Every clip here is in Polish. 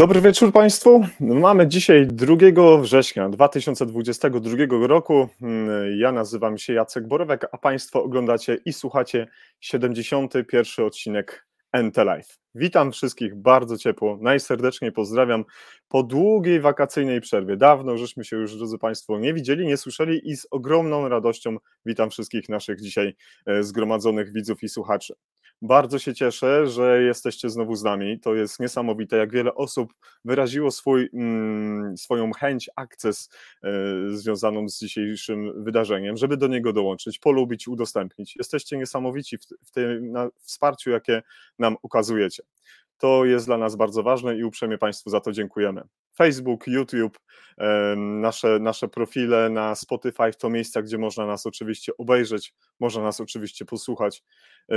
Dobry wieczór Państwu. Mamy dzisiaj 2 września 2022 roku. Ja nazywam się Jacek Borowek, a Państwo oglądacie i słuchacie 71. odcinek NT Live. Witam wszystkich bardzo ciepło, najserdeczniej pozdrawiam po długiej wakacyjnej przerwie. Dawno żeśmy się już, drodzy Państwo, nie widzieli, nie słyszeli i z ogromną radością witam wszystkich naszych dzisiaj e, zgromadzonych widzów i słuchaczy. Bardzo się cieszę, że jesteście znowu z nami. To jest niesamowite, jak wiele osób wyraziło swój, mm, swoją chęć, akces e, związaną z dzisiejszym wydarzeniem, żeby do niego dołączyć, polubić, udostępnić. Jesteście niesamowici w, w tym wsparciu, jakie nam ukazujecie. To jest dla nas bardzo ważne i uprzejmie Państwu za to dziękujemy. Facebook, YouTube, nasze, nasze profile na Spotify to miejsca, gdzie można nas oczywiście obejrzeć, można nas oczywiście posłuchać.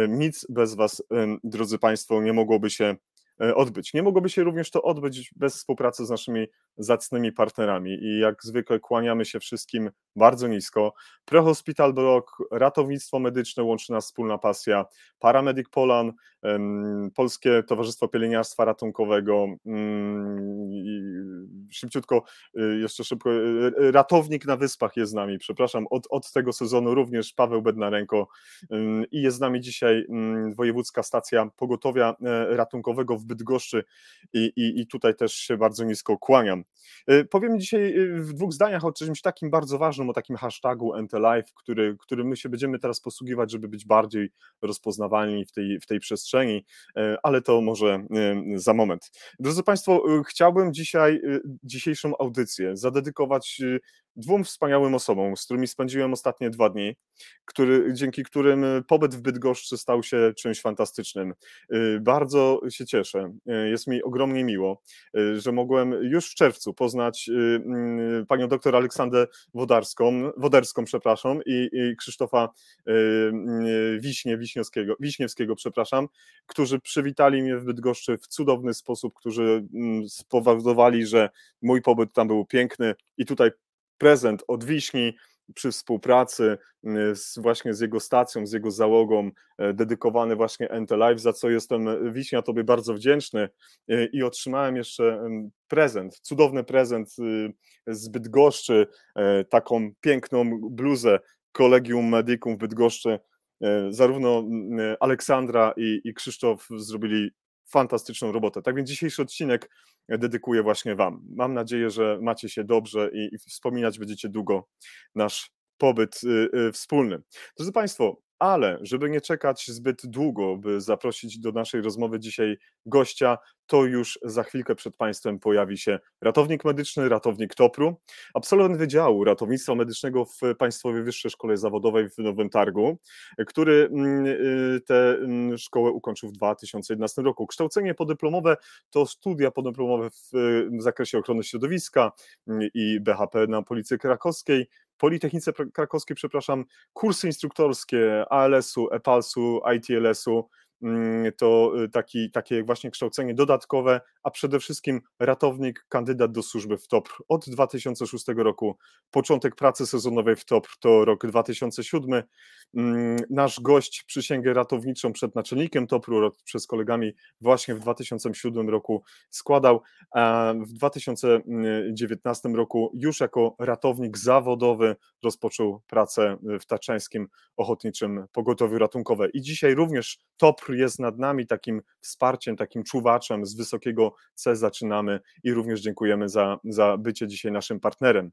Nic bez Was, drodzy Państwo, nie mogłoby się E, odbyć. Nie mogłoby się również to odbyć bez współpracy z naszymi zacnymi partnerami i jak zwykle kłaniamy się wszystkim bardzo nisko. Prehospital Block, ratownictwo medyczne, łączy nas wspólna pasja, Paramedic Polan, Polskie Towarzystwo Pielęgniarstwa Ratunkowego, mm, szybciutko, y, jeszcze szybko, y, y, ratownik na Wyspach jest z nami, przepraszam, od, od tego sezonu również Paweł Bednarenko i jest z nami dzisiaj mm, Wojewódzka Stacja Pogotowia e, Ratunkowego w Bydgoszczy i, i, i tutaj też się bardzo nisko kłaniam. E, powiem dzisiaj w dwóch zdaniach o czymś takim bardzo ważnym, o takim hashtagu NTLife, który, który my się będziemy teraz posługiwać, żeby być bardziej rozpoznawalni w tej, w tej przestrzeni, e, ale to może za moment. Drodzy Państwo, chciałbym dzisiaj, dzisiejszą audycję zadedykować dwóm wspaniałym osobom, z którymi spędziłem ostatnie dwa dni, który, dzięki którym pobyt w Bydgoszczy stał się czymś fantastycznym. Bardzo się cieszę, jest mi ogromnie miło, że mogłem już w czerwcu poznać mm, panią doktor Aleksandrę Wodarską, Woderską, przepraszam, i, Krzysztofa Wiśnie, Wiśniewskiego, Wiśniewskiego, przepraszam, którzy przywitali mnie w Bydgoszczy w cudowny sposób, którzy mm, spowodowali, że mój pobyt tam był piękny i tutaj prezent od Wiśni przy współpracy y, z, właśnie z jego stacją, z jego załogą, e, dedykowany właśnie NT Live, za co jestem e, Wiśnia Tobie bardzo wdzięczny e, i otrzymałem jeszcze prezent, cudowny prezent y, z Bydgoszczy, taką piękną bluzę Kolegium Medicum w Bydgoszczy, zarówno Aleksandra i, i Krzysztof zrobili fantastyczną robotę. Tak więc dzisiejszy odcinek dedykuję właśnie Wam. Mam nadzieję, że macie się dobrze i, i wspominać będziecie długo nasz pobyt y, y, wspólny. Drodzy Państwo, ale żeby nie czekać zbyt długo, by zaprosić do naszej rozmowy dzisiaj gościa, to już za chwilkę przed Państwem pojawi się ratownik medyczny, ratownik TOPR-u, absolwent Wydziału Ratownictwa Medycznego w Państwowej Wyższej Szkole Zawodowej w Nowym Targu, który mm, y, tę mm, szkołę ukończył w 2011 roku. Kształcenie podyplomowe to studia podyplomowe w, w zakresie ochrony środowiska mm, i BHP na Policji Krakowskiej, Politechnice Krakowskiej, przepraszam, kursy instruktorskie ALS-u, EPALS-u, ITLS-u, to y, taki, takie właśnie kształcenie dodatkowe, a przede wszystkim ratownik, kandydat do służby w TOPR od 2006 roku. Początek pracy sezonowej w TOPR to rok 2007. Mm, nasz gość przysięgę ratowniczą przed naczelnikiem TOPR-u przez kolegami właśnie w 2007 roku składał, w 2019 roku już jako ratownik zawodowy rozpoczął pracę w Taczeńskim Ochotniczym Pogotowiu Ratunkowe. I dzisiaj również TOPR jest nad nami takim wsparciem, takim czuwaczem z wysokiego C zaczynamy i również dziękujemy za, za bycie dzisiaj naszym partnerem.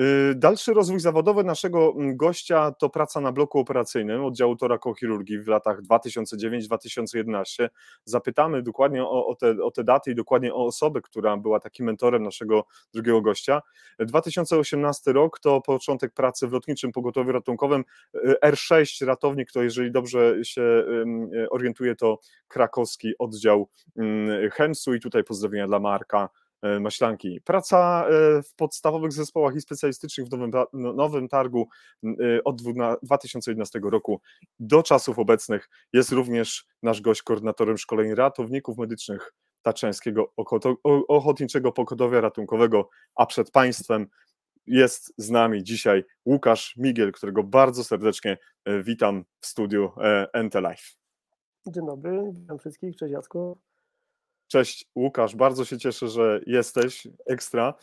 Y, dalszy rozwój zawodowy naszego mm, gościa to praca na bloku operacyjnym oddziału torakochirurgii w latach 2009-2011. Zapytamy dokładnie o, o, te, o te daty i dokładnie o osobę, która była takim mentorem naszego drugiego gościa. 2018 rok to początek pracy w lotniczym pogotowiu ratunkowym. Y, R6 ratownik to jeżeli dobrze się orientuje reprezentuje to krakowski oddział mm, Chemsu i tutaj pozdrowienia dla Marka e, Maślanki. Praca e, w podstawowych zespołach i specjalistycznych w Nowym, no, nowym Targu e, od 2011 roku do czasów obecnych jest również nasz gość koordynatorem szkoleń ratowników medycznych Taczeńskiego Ochotniczego Pokotowia Ratunkowego, a przed Państwem jest z nami dzisiaj Łukasz Migiel, którego bardzo serdecznie witam w studiu NT. Dzień dobry, witam wszystkich, cześć Jacku. Cześć Łukasz, bardzo się cieszę, że jesteś ekstra.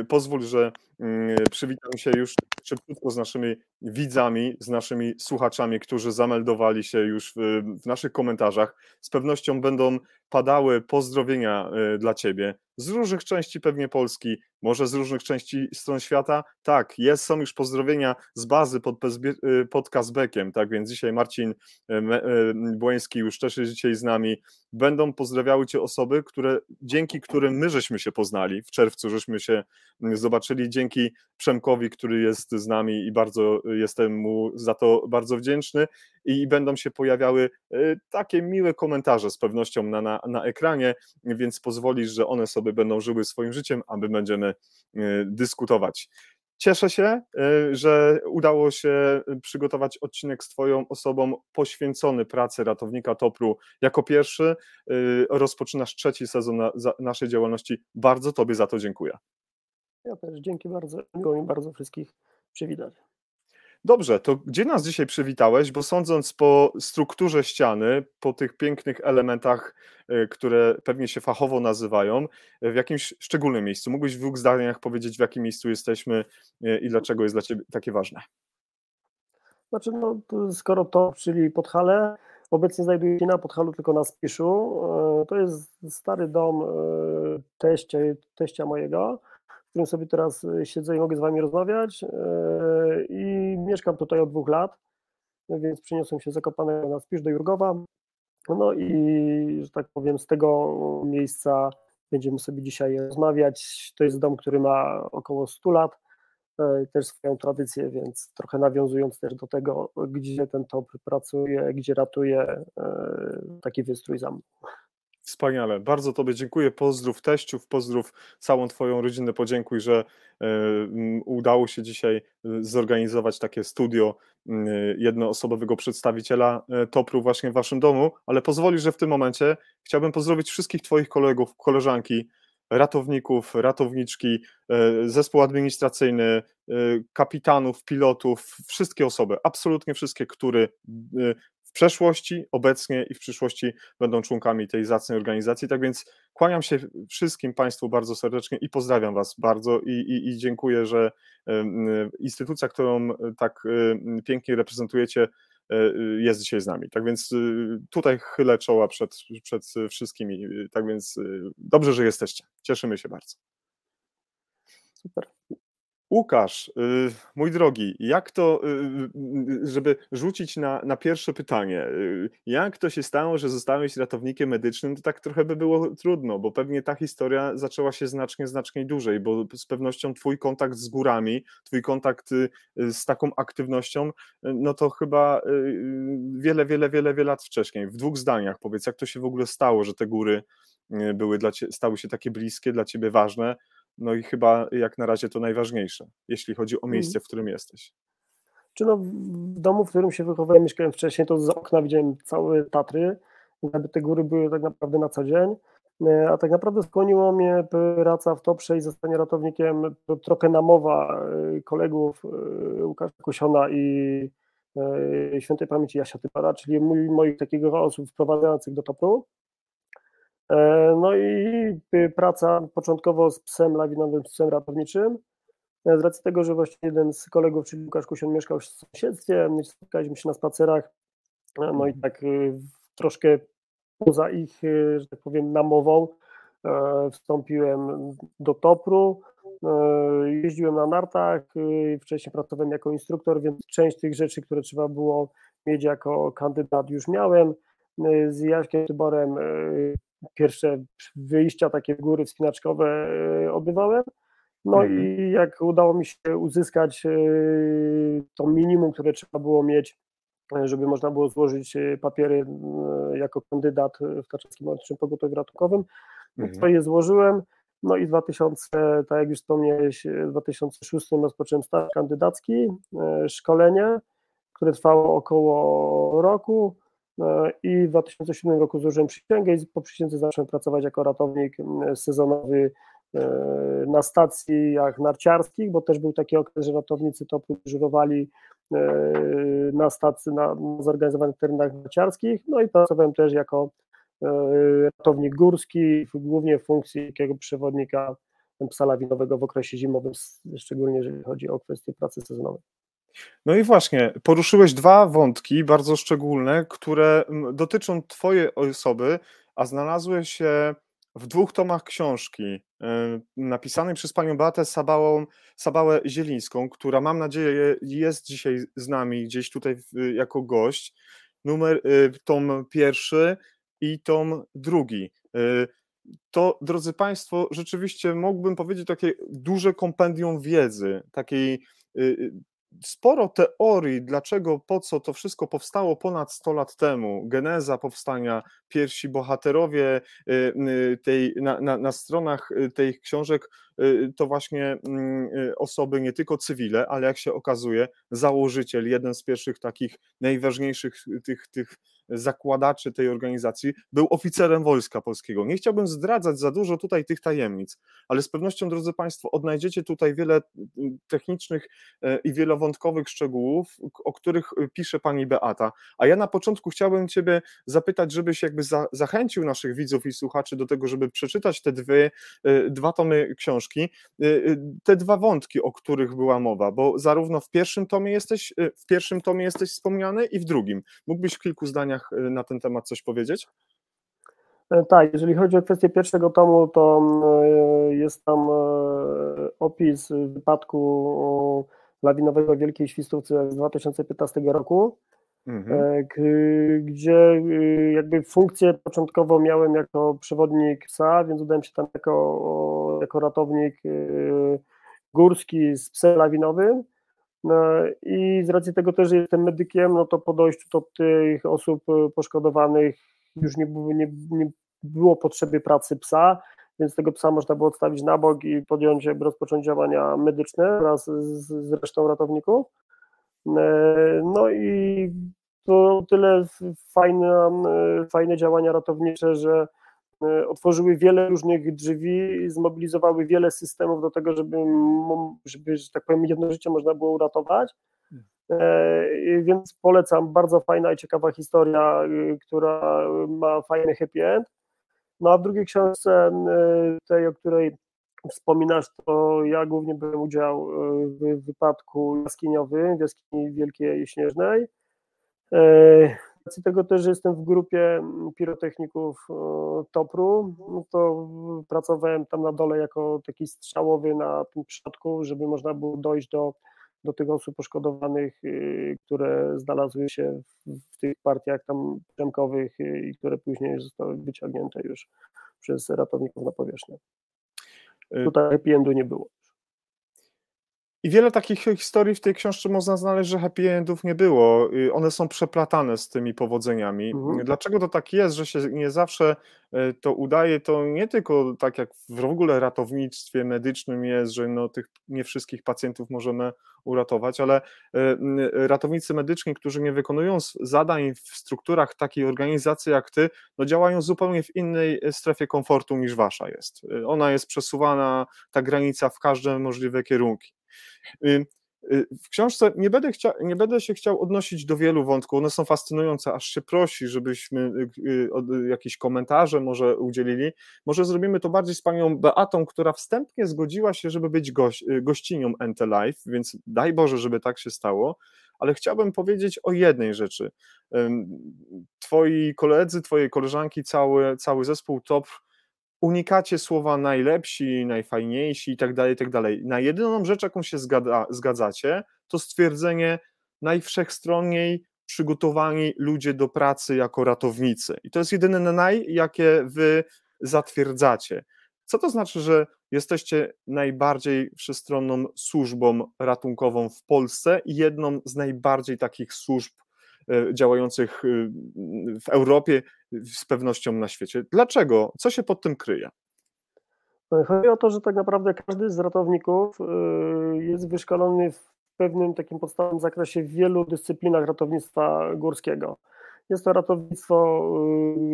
Y, pozwól, że przywitam się już szybciutko z naszymi widzami, z naszymi słuchaczami, którzy zameldowali się już w, w naszych komentarzach. Z pewnością będą padały pozdrowienia y, dla Ciebie z różnych części pewnie Polski, może z różnych części stron świata. Tak, jest, są już pozdrowienia z bazy pod, y, pod Kazbekiem, tak więc dzisiaj Marcin Błoński już też jest dzisiaj z nami. Będą pozdrawiały Cię osoby, które, dzięki którym my żeśmy się poznali, w czerwcu żeśmy się zobaczyli, dzięki Przemkowi, który jest z nami i bardzo jestem mu za to bardzo wdzięczny i będą się pojawiały y, takie miłe komentarze z pewnością na, na, na ekranie, więc pozwolisz, że one sobie będą żyły swoim życiem, a my będziemy y, dyskutować. Cieszę się, y, że udało się przygotować odcinek z Twoją osobą poświęcony pracy ratownika Topru jako pierwszy. Rozpoczynasz trzeci sezon naszej działalności. Bardzo Tobie za to dziękuję. Ja też dzięki bardzo. Miło mi bardzo wszystkich przywitać. Dobrze, to gdzie nas dzisiaj przywitałeś? Bo sądząc po strukturze ściany, po tych pięknych elementach, e, które pewnie się fachowo nazywają, e, w jakimś szczególnym miejscu. Mógłbyś w dwóch zdaniach powiedzieć, w jakim miejscu jesteśmy e, i dlaczego jest dla Ciebie takie ważne? Znaczy, no, skoro to, czyli Podhale, obecnie znajduje się na Podhalu, tylko na Spiszu. To jest stary dom teścia, teścia mojego którym sobie teraz e, siedzę i mogę z Wami rozmawiać. E, I mieszkam tutaj od dwóch lat, więc przyniosłem się zakopane na Spisz do Jurgowa. No i, że tak powiem, z tego miejsca będziemy sobie dzisiaj rozmawiać. To jest dom, który ma około 100 lat, e, też swoją tradycję, więc trochę nawiązując też do tego, gdzie ten top pracuje, gdzie ratuje taki wystrój zamku. Wspaniale, bardzo Tobie dziękuję. Pozdrów teściów, pozdrów całą Twoją rodzinę, podziękuj, że y, udało się dzisiaj e, zorganizować takie studio jednoosobowego przedstawiciela Topru właśnie w Waszym domu, ale pozwoli, że w tym momencie chciałbym pozdrowić wszystkich Twoich kolegów, koleżanki, ratowników, ratowniczki, zespół administracyjny, kapitanów, pilotów, wszystkie osoby, absolutnie wszystkie, które przeszłości, obecnie i w przyszłości będą członkami tej zacnej organizacji. Tak więc kłaniam się wszystkim Państwu bardzo serdecznie i pozdrawiam Was bardzo i, i, i dziękuję, że instytucja, którą tak pięknie reprezentujecie, e, jest dzisiaj z nami. Tak więc y, tutaj chylę czoła przed, przed wszystkimi. Tak więc y, dobrze, że jesteście. Cieszymy się bardzo. Super. Łukasz, y, mój drogi, jak to, y, y, żeby rzucić na, na pierwsze pytanie, jak to się stało, że zostałeś ratownikiem medycznym, to tak trochę by było trudno, bo pewnie ta historia zaczęła się znacznie, znacznie dłużej, bo z pewnością twój kontakt z górami, twój kontakt z taką aktywnością, no to chyba wiele, wiele, wiele, wiele lat wcześniej. W dwóch zdaniach powiedz, jak to się w ogóle stało, że te góry były dla ciebie, stały się takie bliskie, dla ciebie ważne, no i chyba jak na razie to najważniejsze, jeśli chodzi o mhm. miejsce, w którym jesteś. Czy no, w domu, w którym się wychowałem, mieszkałem wcześniej, to z okna widziałem całe Tatry, jakby te góry były tak naprawdę na co dzień, e, a tak naprawdę skłoniło mnie praca w Toprze i zostanie ratownikiem trochę namowa e, kolegów e, Łukasza Kusiona i świętej pamięci Jasia Typara, czyli moich takiego osób wprowadzających do Topru. E, no i praca początkowo z psem lawinowym, psem ratowniczym. E, z racji tego, że właśnie jeden z kolegów, czyli Łukasz Kusion, mieszkał w sąsiedztwie, my spotkaliśmy się na spacerach, e, no i mhm. tak troszkę poza ich, że tak powiem, namową wstąpiłem do Topru, jeździłem na nartach, wcześniej pracowałem jako instruktor, więc część tych rzeczy, które trzeba było mieć jako kandydat już miałem. Z Jaśkiem Tyborem pierwsze wyjścia takie góry wspinaczkowe e, odbywałem. No mhm. i jak udało mi się uzyskać e, to minimum, które trzeba było mieć, e, żeby można było złożyć papiery jako kandydat w Tarczewskim Medycznym Pogotowiu Ratunkowym, mhm. to je złożyłem. No i w 2000, tak jak już wspomniałeś, w 2006 rozpocząłem staż kandydacki, szkolenie, które trwało około roku. E, i w 2007 roku złożyłem przysięgę i po przysiędze zacząłem pracować jako ratownik sezonowy e, na stacjach narciarskich, bo też był taki okres, że ratownicy to dyżurowali e, na stacji, na zorganizowanych terenach narciarskich, no i pracowałem też jako ratownik górski, głównie w funkcji takiego przewodnika psa lawinowego w okresie zimowym, szczególnie jeżeli chodzi o kwestie pracy sezonowej. No i właśnie, poruszyłeś dwa wątki bardzo szczególne, które dotyczą Twojej osoby, a znalazły się w dwóch tomach książki y, napisanej przez panią Beatę Sabałą, Sabałę Zielińską, która mam nadzieję jest dzisiaj z nami gdzieś tutaj jako gość. Numer, y, tom pierwszy i tom drugi. Y, to, drodzy Państwo, rzeczywiście mógłbym powiedzieć takie duże kompendium wiedzy, takiej sporo teorii, dlaczego, po co to wszystko powstało ponad 100 lat temu. Geneza powstania, pierwsi bohaterowie y, y, tej, na, na, na stronach y, tych książek to właśnie mm, osoby nie tylko cywile, ale jak się okazuje, założyciel, jeden z pierwszych takich najważniejszych tych, tych zakładaczy tej organizacji, był oficerem Wojska Polskiego. Nie chciałbym zdradzać za dużo tutaj tych tajemnic, ale z pewnością, drodzy Państwo, odnajdziecie tutaj wiele mm, technicznych e, i wielowątkowych szczegółów, o których e, pisze pani Beata. A ja na początku chciałbym Ciebie zapytać, żebyś jakby za, zachęcił naszych widzów i słuchaczy do tego, żeby przeczytać te dwie, e, dwa tomy książki, te dwa wątki, o których była mowa, bo zarówno w pierwszym tomie jesteś, w pierwszym tomie jesteś wspomniany i w drugim. Mógłbyś w kilku zdaniach Y, na ten temat coś powiedzieć? E, tak, jeżeli chodzi o kwestię pierwszego tomu, to y, jest tam e, opis wypadku lawinowego Wielkiej Świstówce z 2015 roku, mhm. E, gdzie y, jakby funkcję początkowo miałem jako przewodnik psa, więc udałem się tam jako, jako ratownik górski z psem lawinowym. No I z racji tego też, jestem medykiem, no to po dojściu do tych osób e, poszkodowanych już nie, nie, nie było potrzeby pracy psa, więc tego psa można było odstawić na bok i podjąć, rozpocząć działania medyczne wraz z, z resztą ratowników. E, no i to tyle fajne, fajne działania ratownicze, że otworzyły wiele różnych drzwi, zmobilizowały wiele systemów do tego, żeby, żeby że tak powiem, jedno życie można było uratować. E, więc polecam, bardzo fajna i ciekawa historia, y, która ma fajny happy end. No a w drugiej książce, tej, o której wspominasz, to ja głównie byłem udział y, w wypadku jaskiniowym w jaskini Wielkiej Śnieżnej. Racji tego też, że jestem w grupie mm, pirotechników e, Topru, no to pracowałem tam na dole jako taki strzałowy na tym przodku, żeby można było dojść do, do tych osób poszkodowanych, y, które znalazły się w tych partiach tam przemkowych y, i które później zostały wyciągnięte już przez ratowników na powierzchnię. Y, Tutaj endu nie było. I wiele takich historii w tej książce można znaleźć, że happy endów nie było. One są przeplatane z tymi powodzeniami. Mhm. Dlaczego to tak jest, że się nie zawsze e, to udaje? To nie tylko tak jak w ogóle ratownictwie medycznym jest, że no tych nie wszystkich pacjentów możemy uratować, ale e, ratownicy medyczni, którzy nie wykonują zadań w strukturach takiej organizacji jak ty, no działają zupełnie w innej strefie komfortu niż wasza jest. Ona jest przesuwana, ta granica w każde możliwe kierunki. Y, y, w książce nie będę, chcia, nie będę się chciał odnosić do wielu wątków, one są fascynujące, aż się prosi, żebyśmy y, jakieś komentarze może udzielili. Może zrobimy to bardziej z panią Beatą, która wstępnie zgodziła się, żeby być gość, gościnią NT Live, więc daj Boże, żeby tak się stało, ale chciałbym powiedzieć o jednej rzeczy. Twoi koledzy, twoje koleżanki, cały, cały zespół TOP unikacie słowa najlepsi, najfajniejsi i tak dalej, i tak dalej. Na jedyną rzecz, jaką się zgada, zgadzacie, to stwierdzenie najwszechstronniej przygotowani ludzie do pracy jako ratownicy. I to jest jedyne naj, jakie wy zatwierdzacie. Co to znaczy, że jesteście najbardziej wszechstronną służbą ratunkową w Polsce i jedną z najbardziej takich służb działających y, w Europie, z pewnością na świecie. Dlaczego? Co się pod tym kryje? Chodzi o to, że tak naprawdę każdy z ratowników jest wyszkolony w pewnym takim podstawowym zakresie w wielu dyscyplinach ratownictwa górskiego. Jest to ratownictwo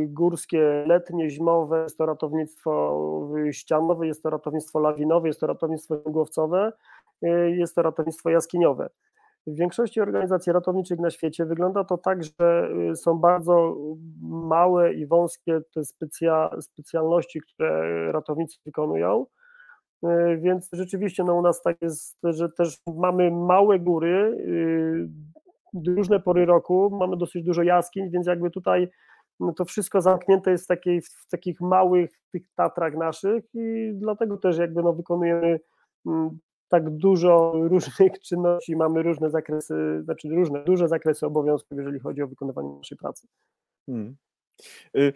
górskie letnie, zimowe, jest to ratownictwo ścianowe, jest to ratownictwo lawinowe, jest to ratownictwo śmigłowcowe, jest to ratownictwo jaskiniowe. W większości organizacji ratowniczych na świecie wygląda to tak, że y, są bardzo małe i wąskie te specja, specjalności, które ratownicy wykonują. Y, więc rzeczywiście no, u nas tak jest, że też mamy małe góry, y, różne pory roku, mamy dosyć dużo jaskiń, więc jakby tutaj no, to wszystko zamknięte jest w, takiej, w takich małych tych Tatrach naszych i dlatego też jakby no, wykonujemy mm, tak dużo różnych czynności, mamy różne zakresy, znaczy różne, duże zakresy obowiązków, jeżeli chodzi o wykonywanie naszej pracy. Hmm. Y,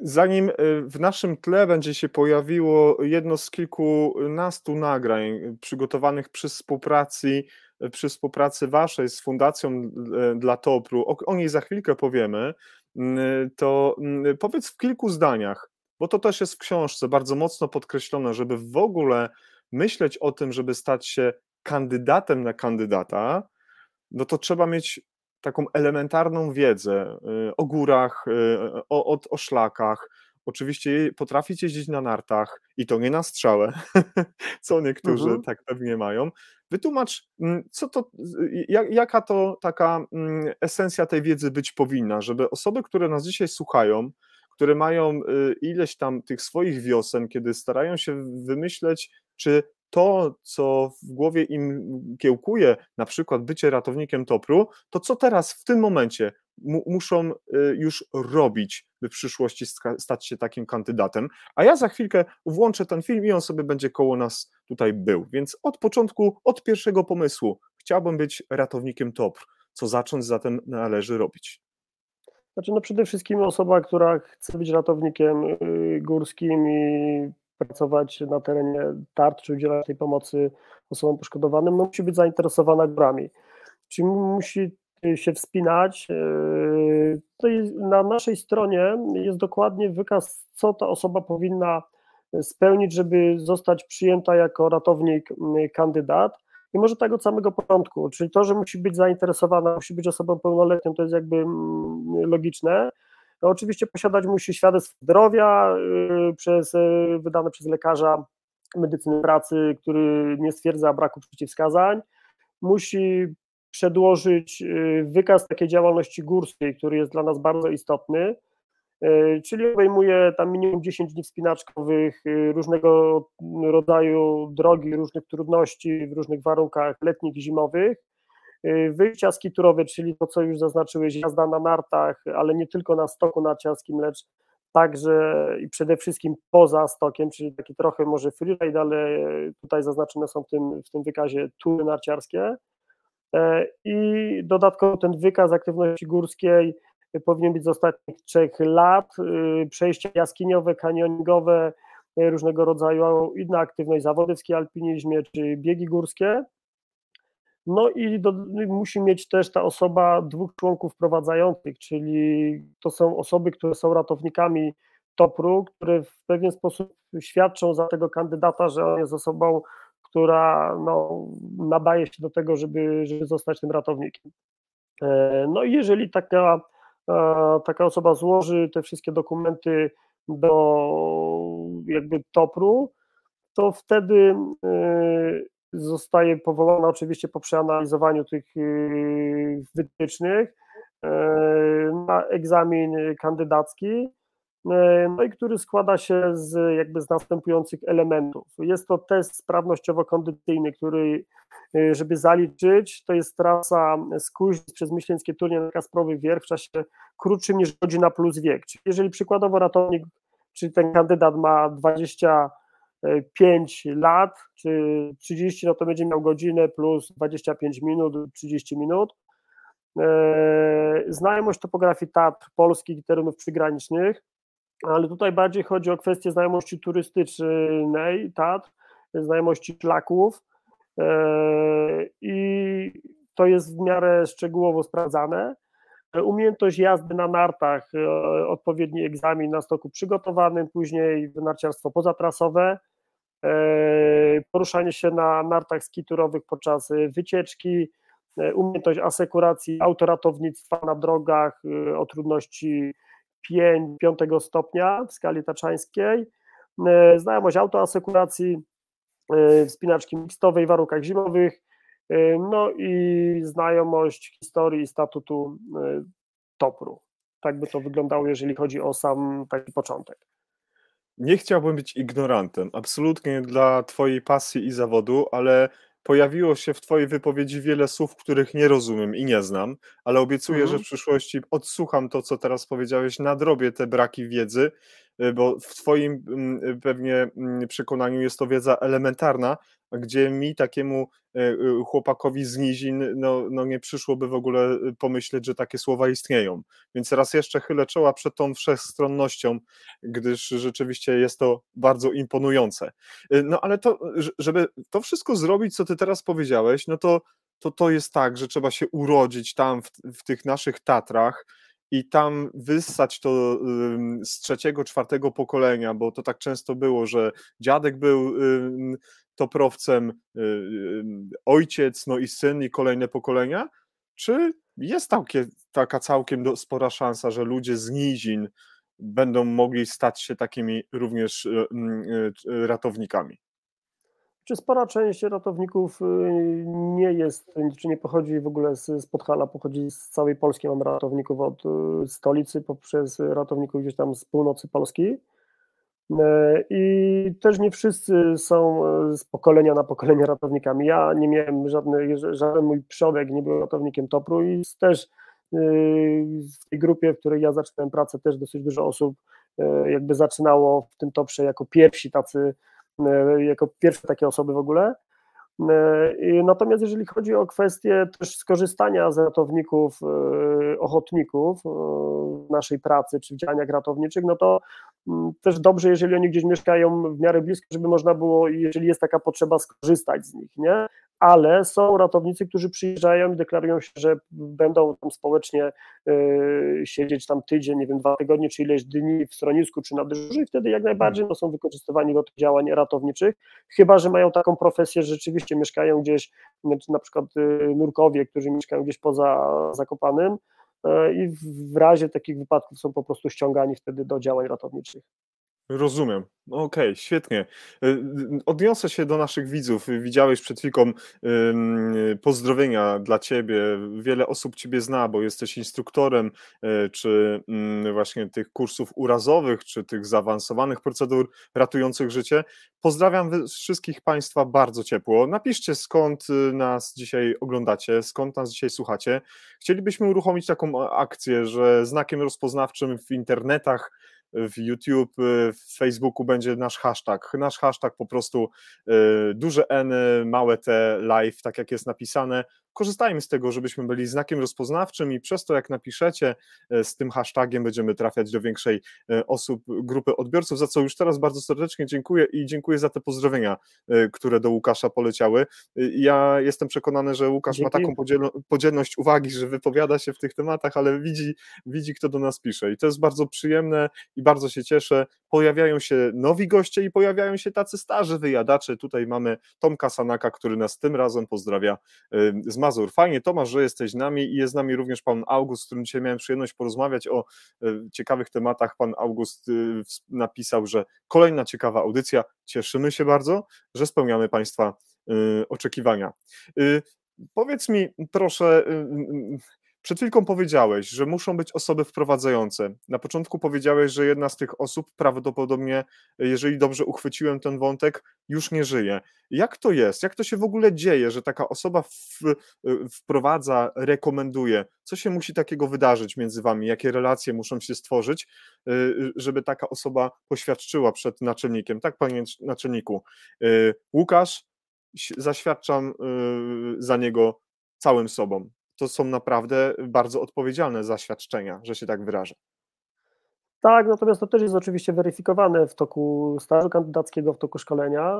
zanim y, w naszym tle będzie się pojawiło jedno z kilkunastu nagrań przygotowanych przy współpracy, przy współpracy waszej z Fundacją dla Topru, o, o niej za chwilkę powiemy, to powiedz w kilku zdaniach, bo to też jest w książce bardzo mocno podkreślone, żeby w ogóle myśleć o tym, żeby stać się kandydatem na kandydata, no to trzeba mieć taką elementarną wiedzę y, o górach, y, o, o, o szlakach. Oczywiście potrafić jeździć na nartach i to nie na strzałę, co niektórzy mhm. tak pewnie mają. Wytłumacz, mm, co to, jaka to taka mm, esencja tej wiedzy być powinna, żeby osoby, które nas dzisiaj słuchają, które mają y, ileś tam tych swoich wiosen, kiedy starają się wymyśleć, czy to, co w głowie im kiełkuje, na przykład bycie ratownikiem topru, to co teraz w tym momencie muszą y, już robić, by w przyszłości stać się takim kandydatem. A ja za chwilkę włączę ten film i on sobie będzie koło nas tutaj był. Więc od początku, od pierwszego pomysłu chciałbym być ratownikiem topr. Co zacząć zatem należy robić? Znaczy, no przede wszystkim osoba, która chce być ratownikiem y, górskim i pracować na terenie tarcz, czy udzielać tej pomocy osobom poszkodowanym, no musi być zainteresowana górami. Czyli musi się wspinać. Y, tutaj na naszej stronie jest dokładnie wykaz, co ta osoba powinna spełnić, żeby zostać przyjęta jako ratownik y, kandydat. I może tak od samego początku, czyli to, że musi być zainteresowana, musi być osobą pełnoletnią, to jest jakby mm, logiczne. No oczywiście posiadać musi świadectwo zdrowia y, przez, y, wydane przez lekarza medycyny pracy, który nie stwierdza braku przeciwwskazań. Musi przedłożyć y, wykaz takiej działalności górskiej, który jest dla nas bardzo istotny, czyli obejmuje tam minimum 10 dni wspinaczkowych, różnego rodzaju drogi, różnych trudności w różnych warunkach letnich i zimowych, wyjścia skiturowe, czyli to, co już zaznaczyłeś, jazda na nartach, ale nie tylko na stoku narciarskim, lecz także i przede wszystkim poza stokiem, czyli taki trochę może freeride, ale tutaj zaznaczone są w tym, w tym wykazie tury narciarskie. E, I dodatkowo ten wykaz aktywności górskiej powinien być z ostatnich trzech lat. Y, przejścia jaskiniowe, kanioningowe, różnego rodzaju inna aktywność, zawody w alpinizmie czy biegi górskie. No i do, musi mieć też ta osoba dwóch członków prowadzających, czyli to są osoby, które są ratownikami TOPR-u, które w pewien sposób świadczą za tego kandydata, że on jest osobą, która no, nadaje się do tego, żeby, żeby zostać tym ratownikiem. E, no i jeżeli taka, e, taka osoba złoży te wszystkie dokumenty do jakby TOPR-u, to wtedy e, zostaje powołana oczywiście po przeanalizowaniu tych y, wytycznych e, na egzamin kandydacki, e, no i który składa się z jakby z następujących elementów. Jest to test sprawnościowo-kondycyjny, który y, żeby zaliczyć, to jest trasa z Kuźnic przez Myśleńskie Turnie na Kasprowy Wierch w czasie krótszym niż godzina plus wiek. Czyli jeżeli przykładowo ratownik, czyli ten kandydat ma 20 5 lat, czy 30, no to będzie miał godzinę plus 25 minut, 30 minut. E, znajomość topografii Tatr polskich i terenów przygranicznych, ale tutaj bardziej chodzi o kwestię znajomości turystycznej Tatr, znajomości szlaków e, i to jest w miarę szczegółowo sprawdzane. Umiejętność jazdy na nartach, e, odpowiedni egzamin na stoku przygotowanym, później narciarstwo pozatrasowe, e, poruszanie się na nartach skiturowych podczas wycieczki, e, umiejętność asekuracji, autoratownictwa na drogach o trudności 5, 5 stopnia w skali taczańskiej, znajomość autoasekuracji, wspinaczki mixtowej w warunkach zimowych, no i znajomość historii i statutu Topru. Tak by to wyglądało, jeżeli chodzi o sam taki początek. Nie chciałbym być ignorantem, absolutnie dla Twojej pasji i zawodu, ale pojawiło się w Twojej wypowiedzi wiele słów, których nie rozumiem i nie znam, ale obiecuję, mhm. że w przyszłości odsłucham to, co teraz powiedziałeś, nadrobię te braki wiedzy, bo w Twoim mm, pewnie mm, przekonaniu jest to wiedza elementarna, gdzie mi takiemu e, chłopakowi z nizin no, no nie przyszłoby w ogóle pomyśleć, że takie słowa istnieją. Więc raz jeszcze chylę czoła przed tą wszechstronnością, gdyż rzeczywiście jest to bardzo imponujące. No ale to, żeby to wszystko zrobić, co ty teraz powiedziałeś, no to to, to jest tak, że trzeba się urodzić tam w, w tych naszych Tatrach, i tam wyssać to z trzeciego, czwartego pokolenia, bo to tak często było, że dziadek był toprowcem, y, y, ojciec, no i syn i kolejne pokolenia, czy jest taka całkiem spora szansa, że ludzie z nizin będą mogli stać się takimi również y, ratownikami? Czy spora część ratowników nie jest, czy nie pochodzi w ogóle z, z Podhala, pochodzi z całej Polski. Mam ratowników od stolicy poprzez ratowników gdzieś tam z północy Polski. E, I też nie wszyscy są z pokolenia na pokolenie ratownikami. Ja nie miałem żadny, żaden mój przodek nie był ratownikiem Topru i też w tej grupie, w której ja zaczynałem pracę, też dosyć dużo osób jakby zaczynało w tym Toprze jako pierwsi tacy, jako pierwsze takie osoby w ogóle. Natomiast jeżeli chodzi o kwestię też skorzystania z ratowników, ochotników w naszej pracy czy w działaniach ratowniczych, no to Mm, też dobrze, jeżeli oni gdzieś mieszkają w miarę blisko, żeby można było, jeżeli jest taka potrzeba, skorzystać z nich, nie? Ale są ratownicy, którzy przyjeżdżają i deklarują się, że będą tam społecznie y, siedzieć tam tydzień, nie wiem, dwa tygodnie, czy ileś dni w schronisku, czy na dyżurze i wtedy jak najbardziej no, są wykorzystywani do tych działań ratowniczych, chyba, że mają taką profesję, że rzeczywiście mieszkają gdzieś, na przykład y, nurkowie, którzy mieszkają gdzieś poza Zakopanym, E, i w razie takich wypadków są po prostu ściągani wtedy do działań ratowniczych. Rozumiem. Okej, okay, świetnie. Y, odniosę się do naszych widzów. Widziałeś przed chwilą pozdrowienia dla Ciebie. Wiele osób Ciebie zna, bo jesteś instruktorem, y, czy mm, właśnie tych kursów urazowych, czy tych zaawansowanych procedur ratujących życie. Pozdrawiam wszystkich Państwa bardzo ciepło. Napiszcie skąd y, nas dzisiaj oglądacie, skąd nas dzisiaj słuchacie. Chcielibyśmy uruchomić taką akcję, że znakiem rozpoznawczym w internetach w YouTube, y, w Facebooku będzie nasz hashtag. Nasz hashtag po prostu y, duże N, małe T, live, tak jak jest napisane korzystajmy z tego, żebyśmy byli znakiem rozpoznawczym i przez to, jak napiszecie e, z tym hashtagiem, będziemy trafiać do większej e, osób, grupy odbiorców, za co już teraz bardzo serdecznie dziękuję i dziękuję za te pozdrowienia, e, które do Łukasza poleciały. Ja jestem przekonany, że Łukasz Dzięki. ma taką podzielność uwagi, że wypowiada się w tych tematach, ale widzi, widzi, kto do nas pisze i to jest bardzo przyjemne i bardzo się cieszę. Pojawiają się nowi goście i pojawiają się tacy starzy wyjadacze. Tutaj mamy Tomka Sanaka, który nas tym razem pozdrawia z Mazur. Fajnie, Tomasz, że jesteś z nami i jest z nami również pan August, z którym dzisiaj miałem przyjemność porozmawiać o e, ciekawych tematach. Pan August e, napisał, że kolejna ciekawa audycja. Cieszymy się bardzo, że spełniamy Państwa e, oczekiwania. Powiedz mi, proszę, przed chwilką powiedziałeś, że muszą być osoby wprowadzające. Na początku powiedziałeś, że jedna z tych osób prawdopodobnie, jeżeli dobrze uchwyciłem ten wątek, już nie żyje. Jak to jest? Jak to się w ogóle dzieje, że taka osoba w, wprowadza, rekomenduje? Co się musi takiego wydarzyć między wami? Jakie relacje muszą się stworzyć, y, żeby taka osoba poświadczyła przed naczelnikiem? Tak, panie naczelniku. Y, Łukasz, zaświadczam y, za niego całym sobą to są naprawdę bardzo odpowiedzialne zaświadczenia, że się tak wyrażę. Tak, natomiast to też jest oczywiście weryfikowane w toku stażu kandydackiego, w toku szkolenia.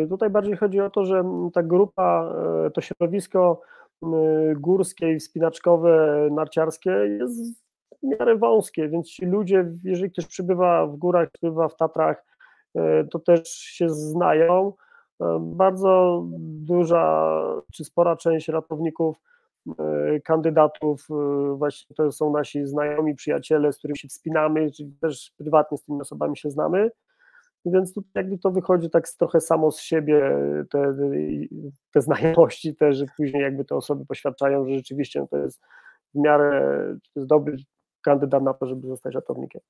Yy, tutaj bardziej chodzi o to, że ta grupa, yy, to środowisko yy, górskie, wspinaczkowe, narciarskie jest w miarę wąskie, więc ci ludzie, jeżeli ktoś przybywa w górach, przybywa w Tatrach, to też się znają. Bardzo duża czy spora część ratowników kandydatów, e, właśnie to są nasi znajomi, przyjaciele, z którymi się wspinamy, czyli też prywatnie z tymi osobami się znamy. Więc tutaj jakby to wychodzi tak trochę samo z siebie, te, te znajomości też, że później jakby te osoby poświadczają, że rzeczywiście to jest w miarę to jest dobry kandydat na to, żeby zostać ratownikiem.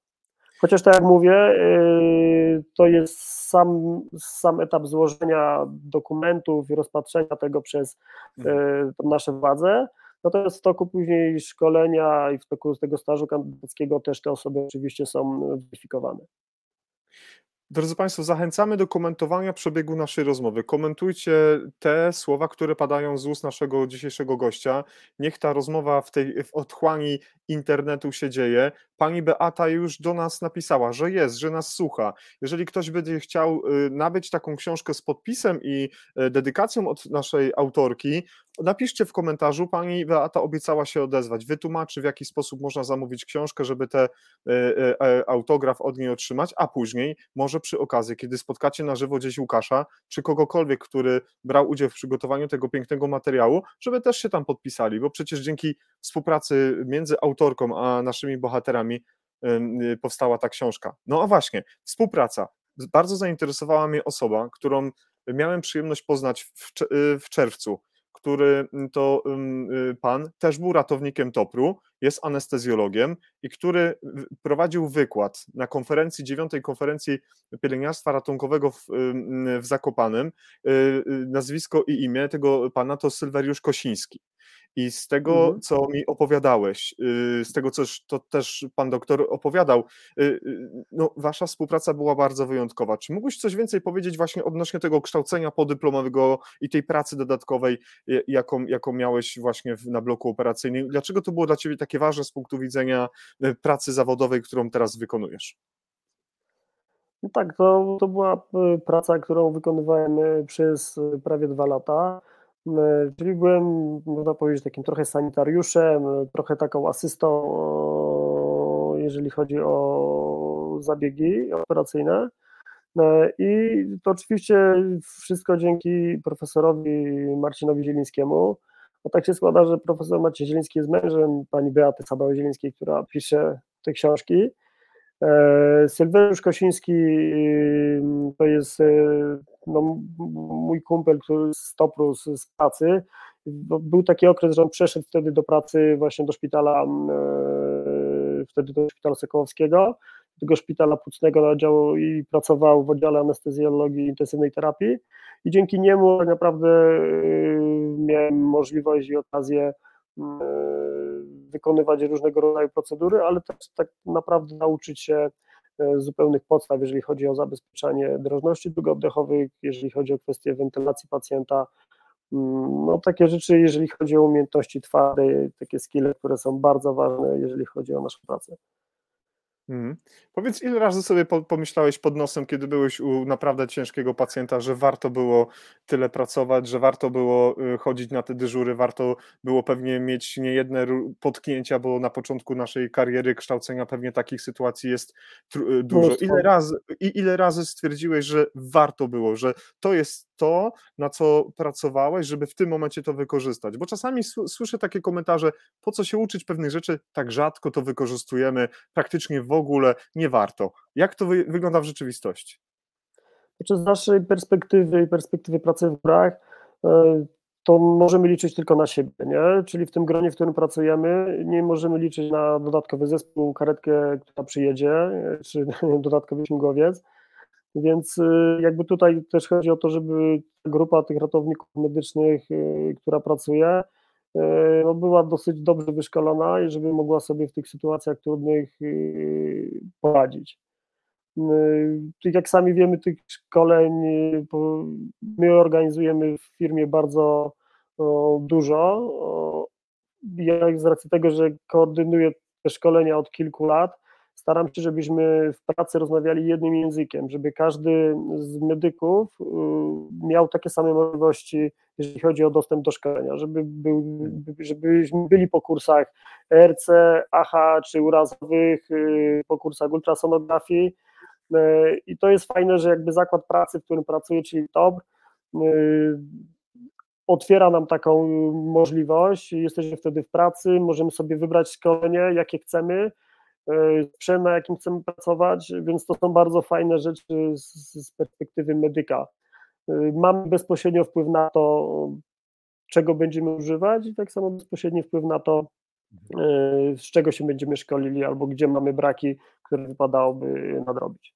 Chociaż tak jak mówię, yy, to jest sam, sam etap złożenia dokumentów i rozpatrzenia tego przez mhm. yy, nasze władze. Natomiast w toku później szkolenia i w toku tego stażu kandydackiego też te osoby oczywiście są weryfikowane. Drodzy Państwo, zachęcamy do komentowania przebiegu naszej rozmowy. Komentujcie te słowa, które padają z ust naszego dzisiejszego gościa. Niech ta rozmowa w tej w otchłani internetu się dzieje. Pani Beata już do nas napisała, że jest, że nas słucha. Jeżeli ktoś będzie chciał y, nabyć taką książkę z podpisem i y, dedykacją od naszej autorki, napiszcie w komentarzu. Pani Beata obiecała się odezwać, wytłumaczy w jaki sposób można zamówić książkę, żeby ten y, autograf od niej otrzymać, a później może przy okazji, kiedy spotkacie na żywo gdzieś Łukasza, czy kogokolwiek, który brał udział w przygotowaniu tego pięknego materiału, żeby też się tam podpisali, bo przecież dzięki współpracy między autorką a naszymi bohaterami powstała ta książka. No a właśnie, współpraca. Bardzo zainteresowała mnie osoba, którą miałem przyjemność poznać w, czerwcu który mm, to y, pan też był ratownikiem TOPR-u, jest anestezjologiem i który prowadził wykład na konferencji, dziewiątej konferencji pielęgniarstwa ratunkowego w, w Zakopanem. Y, y, nazwisko i imię tego pana to Sylweriusz Kosiński. I z tego, mhm. co mi opowiadałeś, y, z tego, co to też pan doktor opowiadał, y, y, no, wasza współpraca była bardzo wyjątkowa. Czy mógłbyś coś więcej powiedzieć właśnie odnośnie tego kształcenia podyplomowego i tej pracy dodatkowej, jaką, jaką miałeś właśnie na bloku operacyjnym? Dlaczego to było dla ciebie takie ważne z punktu widzenia pracy zawodowej, którą teraz wykonujesz? No tak, to, to była praca, którą wykonywałem przez prawie dwa lata. E, czyli byłem, można powiedzieć, takim trochę sanitariuszem, trochę taką asystą, jeżeli chodzi o zabiegi operacyjne. E, I to oczywiście wszystko dzięki profesorowi Marcinowi Zielińskiemu. Bo tak się składa, że profesor Maciej Zieliński jest mężem pani Beaty Sabały-Zielińskiej, która pisze te książki. E, Sylweusz Kosiński to jest no, mój kumpel, który z Topru, z, z pracy, był taki okres, że on przeszedł wtedy do pracy właśnie do szpitala, e, wtedy do szpitala Sokołowskiego, tego szpitala płucnego na działu i pracował w oddziale anestezjologii i intensywnej terapii. I dzięki niemu tak naprawdę e, miałem możliwość i okazję e, wykonywać różnego rodzaju procedury, ale też tak naprawdę nauczyć się zupełnych podstaw, jeżeli chodzi o zabezpieczanie drożności długooddechowych, jeżeli chodzi o kwestię wentylacji pacjenta, mm, no takie rzeczy, jeżeli chodzi o umiejętności twarde, takie skille, które są bardzo ważne, jeżeli chodzi o naszą pracę. Mhm. Powiedz, ile razy sobie pomyślałeś pod nosem, kiedy byłeś u naprawdę ciężkiego pacjenta, że warto było tyle pracować, że warto było y, chodzić na te dyżury, warto było pewnie mieć niejedne potknięcia, bo na początku naszej kariery kształcenia pewnie takich sytuacji jest y, dużo. Ile razy, ile razy stwierdziłeś, że warto było, że to jest to, na co pracowałeś, żeby w tym momencie to wykorzystać? Bo czasami słyszę takie komentarze, po co się uczyć pewnych rzeczy, tak rzadko to wykorzystujemy, praktycznie w ogóle nie warto. Jak to wy wygląda w rzeczywistości? Znaczy z naszej perspektywy i perspektywy pracy w grach, e, to możemy liczyć tylko na siebie, nie? Czyli w tym gronie, w którym pracujemy, nie możemy liczyć na dodatkowy zespół, karetkę, która przyjedzie, czy dodatkowy śmigłowiec. Więc e, jakby tutaj też chodzi o to, żeby grupa tych ratowników medycznych, e, która pracuje, E, no, była dosyć dobrze wyszkolona i żeby mogła sobie w tych sytuacjach trudnych y, poradzić. Y, jak sami wiemy, tych szkoleń y, my organizujemy w firmie bardzo dużo. Ja z racji tego, że koordynuję te szkolenia od kilku lat, staram się, żebyśmy w pracy rozmawiali jednym językiem, żeby każdy z medyków y, miał takie same możliwości, jeżeli chodzi o dostęp do szkolenia, żeby był, żebyśmy byli po kursach RC, AHA czy urazowych, y, po kursach ultrasonografii. Y, i to jest fajne, że jakby zakład pracy, w którym pracuję, czyli TOB, otwiera nam taką możliwość, jesteśmy wtedy w pracy, możemy sobie wybrać szkolenie, jakie chcemy, sprzęt, na jakim chcemy pracować, więc to są bardzo fajne rzeczy z, perspektywy medyka. Mamy bezpośrednio wpływ na to, czego będziemy używać i tak samo bezpośredni wpływ na to, z czego się będziemy szkolili albo gdzie mamy braki, które wypadałoby nadrobić.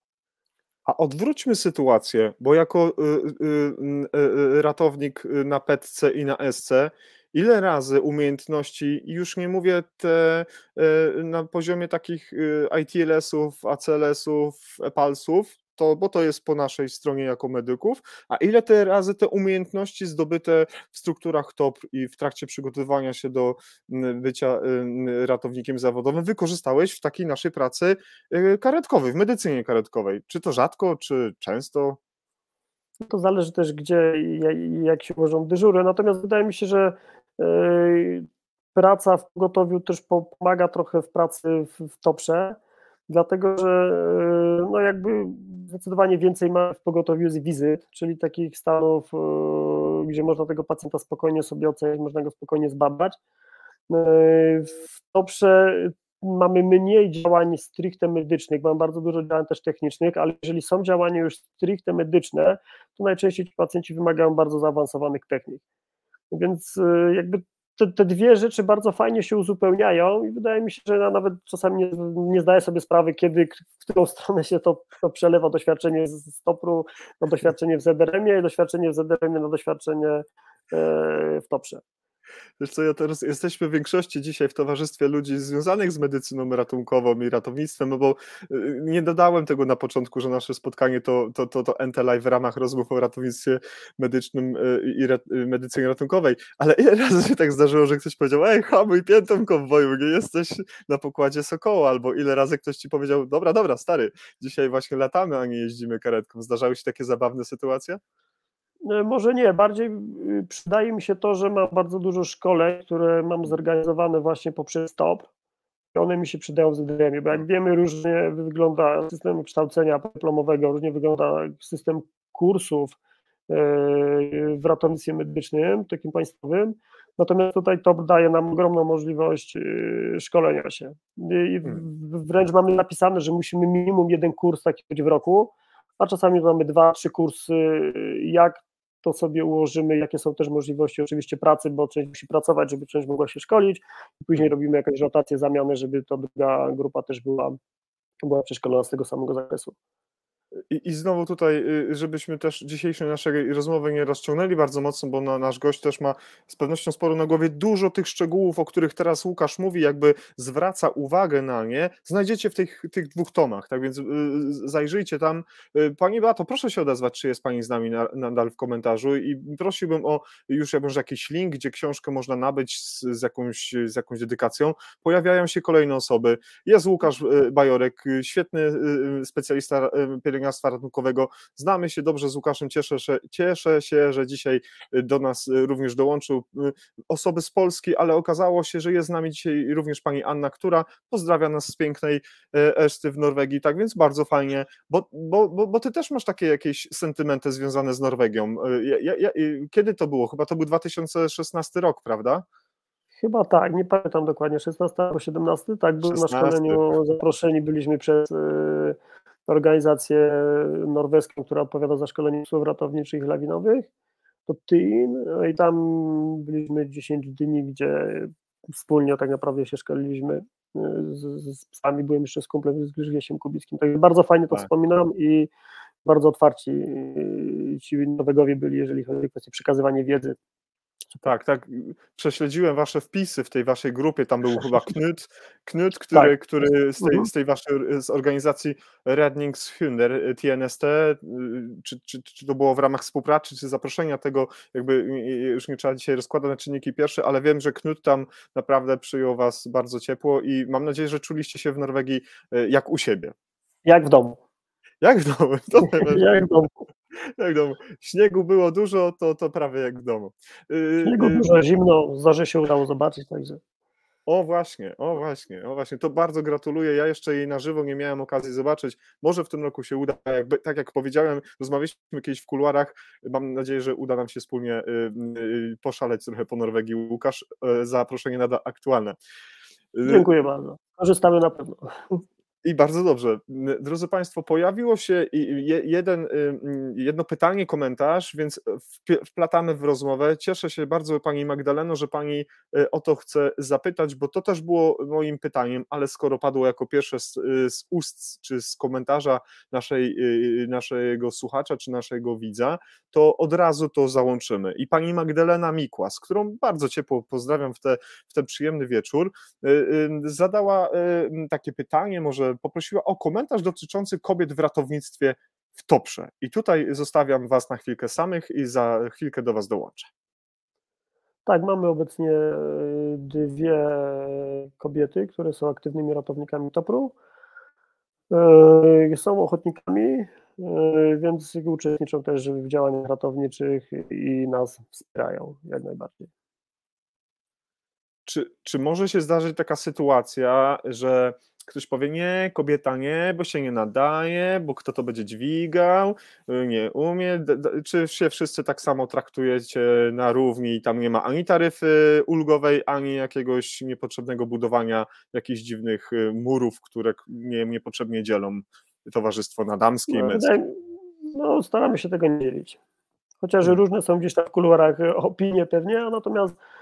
A odwróćmy sytuację, bo jako y, y, y, ratownik na PETC i na SC, ile razy umiejętności, już nie mówię te na poziomie takich ITLS-ów, ACLS-ów, EPALS-ów, to, bo to jest po naszej stronie jako medyków, a ile te razy te umiejętności zdobyte w strukturach TOP i w trakcie przygotowywania się do bycia ratownikiem zawodowym wykorzystałeś w takiej naszej pracy karetkowej, w medycynie karetkowej? Czy to rzadko, czy często? To zależy też, gdzie i jak się ułożą dyżury, natomiast wydaje mi się, że praca w pogotowiu też pomaga trochę w pracy w, w TOPRze, dlatego że y, no jakby zdecydowanie więcej ma w pogotowiu z wizyt, czyli takich stanów, e, gdzie można tego pacjenta spokojnie sobie ocenić, można go spokojnie zbadać. W TOPRze mamy mniej działań stricte medycznych, mamy bardzo dużo działań też technicznych, ale jeżeli są działania już stricte medyczne, to najczęściej ci pacjenci wymagają bardzo zaawansowanych technik. Więc e, jakby te, te, dwie rzeczy bardzo fajnie się uzupełniają i wydaje mi się, że ja nawet czasami nie, nie zdaję sobie sprawy, kiedy, w którą stronę się to, to przelewa doświadczenie z stopru na doświadczenie w ZRM-ie i doświadczenie w ZRM-ie na doświadczenie e, w Toprze. Wiesz co, ja teraz jesteśmy w większości dzisiaj w towarzystwie ludzi związanych z medycyną ratunkową i ratownictwem, no bo y, nie dodałem tego na początku, że nasze spotkanie to, to, to, to NT Live w ramach rozmów o ratownictwie medycznym y, i y, medycynie ratunkowej, ale ile razy się tak zdarzyło, że ktoś powiedział, ej, hamuj piętą konwoju, nie jesteś na pokładzie Sokoła, albo ile razy ktoś ci powiedział, dobra, dobra, stary, dzisiaj właśnie latamy, a nie jeździmy karetką. Zdarzały się takie zabawne sytuacje? E, może nie, bardziej y, przydaje mi się to, że mam bardzo dużo szkoleń, które mam zorganizowane właśnie poprzez TOP i one mi się przydają w zdrowia, bo jak wiemy różnie wygląda system kształcenia dyplomowego, różnie wygląda system kursów e, w ratownictwie medycznym, takim państwowym, natomiast tutaj TOP daje nam ogromną możliwość y, szkolenia się. I hmm. wręcz mamy napisane, że musimy minimum jeden kurs taki być w roku, a czasami mamy dwa, trzy kursy, jak to sobie ułożymy, jakie są też możliwości oczywiście pracy, bo część musi pracować, żeby część mogła się szkolić i później robimy jakąś rotację, zamiany, żeby ta druga grupa też była, była przeszkolona z tego samego zakresu. I, I, znowu tutaj, y, żebyśmy też dzisiejszej naszej rozmowy nie rozciągnęli bardzo mocno, bo na, nasz gość też ma z pewnością sporo na głowie. Dużo tych szczegółów, o których teraz Łukasz mówi, jakby zwraca uwagę na nie, znajdziecie w tych, tych dwóch tomach, tak więc y, zajrzyjcie tam. Y, pani Beato, proszę się odezwać, czy jest Pani z nami nadal w komentarzu i prosiłbym o już może jakiś link, gdzie książkę można nabyć z, z, jakąś, z jakąś dedykacją. Pojawiają się kolejne osoby. Jest Łukasz Bajorek, świetny specjalista pielęgniarstwa ratunkowego. Znamy się dobrze z Łukaszem, cieszę się, cieszę się, że dzisiaj y, do nas y, również dołączył y, osoby z Polski, ale okazało się, że jest z nami dzisiaj również pani Anna, która pozdrawia nas z pięknej Eszty w Norwegii, tak więc bardzo fajnie, bo, bo, bo, bo ty też masz takie jakieś sentymenty związane z Norwegią. Ja, ja, kiedy to było? Chyba to był 2016 rok, prawda? Chyba tak, nie pamiętam dokładnie, 16 albo 17, tak, był 16. na szkoleniu, zaproszeni byliśmy przez organizację norweską, która odpowiada za szkolenie słów ratowniczych i lawinowych, to TIN no i tam byliśmy 10 dni, gdzie wspólnie tak naprawdę się szkoliliśmy y, z, z psami, byłem jeszcze z kumplem z Grzegiem Kubickim, także bardzo fajnie to tak. wspominam i bardzo otwarci y, ci nowegowie byli, jeżeli chodzi o kwestię przekazywania wiedzy tak, tak. Prześledziłem wasze wpisy w tej waszej grupie. Tam był chyba Knut, Knut który, tak. który z, tej, mhm. z tej waszej z organizacji Redningshunder y, TNST, y, czy, czy, czy to było w ramach współpracy, czy zaproszenia tego, jakby już nie trzeba dzisiaj rozkładać na czynniki pierwsze, ale wiem, że Knut tam naprawdę przyjął was bardzo ciepło i mam nadzieję, że czuliście się w Norwegii y, jak u siebie. Jak w domu. Jak w domu? jak w domu. Jak domu. Śniegu było dużo, to, to prawie jak w domu. Y, Śniegu y, dużo, zimno, zarze się udało zobaczyć, także. O właśnie, o właśnie, o właśnie, to bardzo gratuluję. Ja jeszcze jej na żywo nie miałem okazji zobaczyć. Może w tym roku się uda. Jakby, tak jak powiedziałem, rozmawialiśmy kiedyś w kuluarach. Mam nadzieję, że uda nam się wspólnie y, poszaleć trochę po Norwegii. Łukasz, zaproszenie nada aktualne. Dziękuję bardzo. Korzystamy na pewno. I bardzo dobrze. Drodzy Państwo, pojawiło się jeden, jedno pytanie, komentarz, więc wplatamy w rozmowę. Cieszę się bardzo Pani Magdaleno, że Pani e, o to chce zapytać, bo to też było moim pytaniem, ale skoro padło jako pierwsze z, z ust czy z komentarza naszej, e, naszego słuchacza czy naszego widza, to od razu to załączymy. I Pani Magdalena Mikłas, którą bardzo ciepło pozdrawiam w, te, w ten przyjemny wieczór, e, zadała takie pytanie, może poprosiła o komentarz dotyczący kobiet w ratownictwie w Toprze. I tutaj zostawiam Was na chwilkę samych i za chwilkę do Was dołączę. Tak, mamy obecnie e, dwie kobiety, które są aktywnymi ratownikami Topru. E, są ochotnikami, e, więc uczestniczą też w działaniach ratowniczych i nas wspierają jak najbardziej. Czy, czy może się zdarzyć taka sytuacja, że ktoś powie, nie, kobieta nie, bo się nie nadaje, bo kto to będzie dźwigał, y, nie umie, czy się wszyscy tak samo traktujecie na równi i tam nie ma ani taryfy ulgowej, ani jakiegoś niepotrzebnego budowania jakichś dziwnych y, murów, które nie, niepotrzebnie dzielą towarzystwo na damskie i no, męskie? No, staramy się tego nie dzielić. Chociaż hmm. różne są gdzieś tam w kuluarach opinie pewnie, natomiast Y,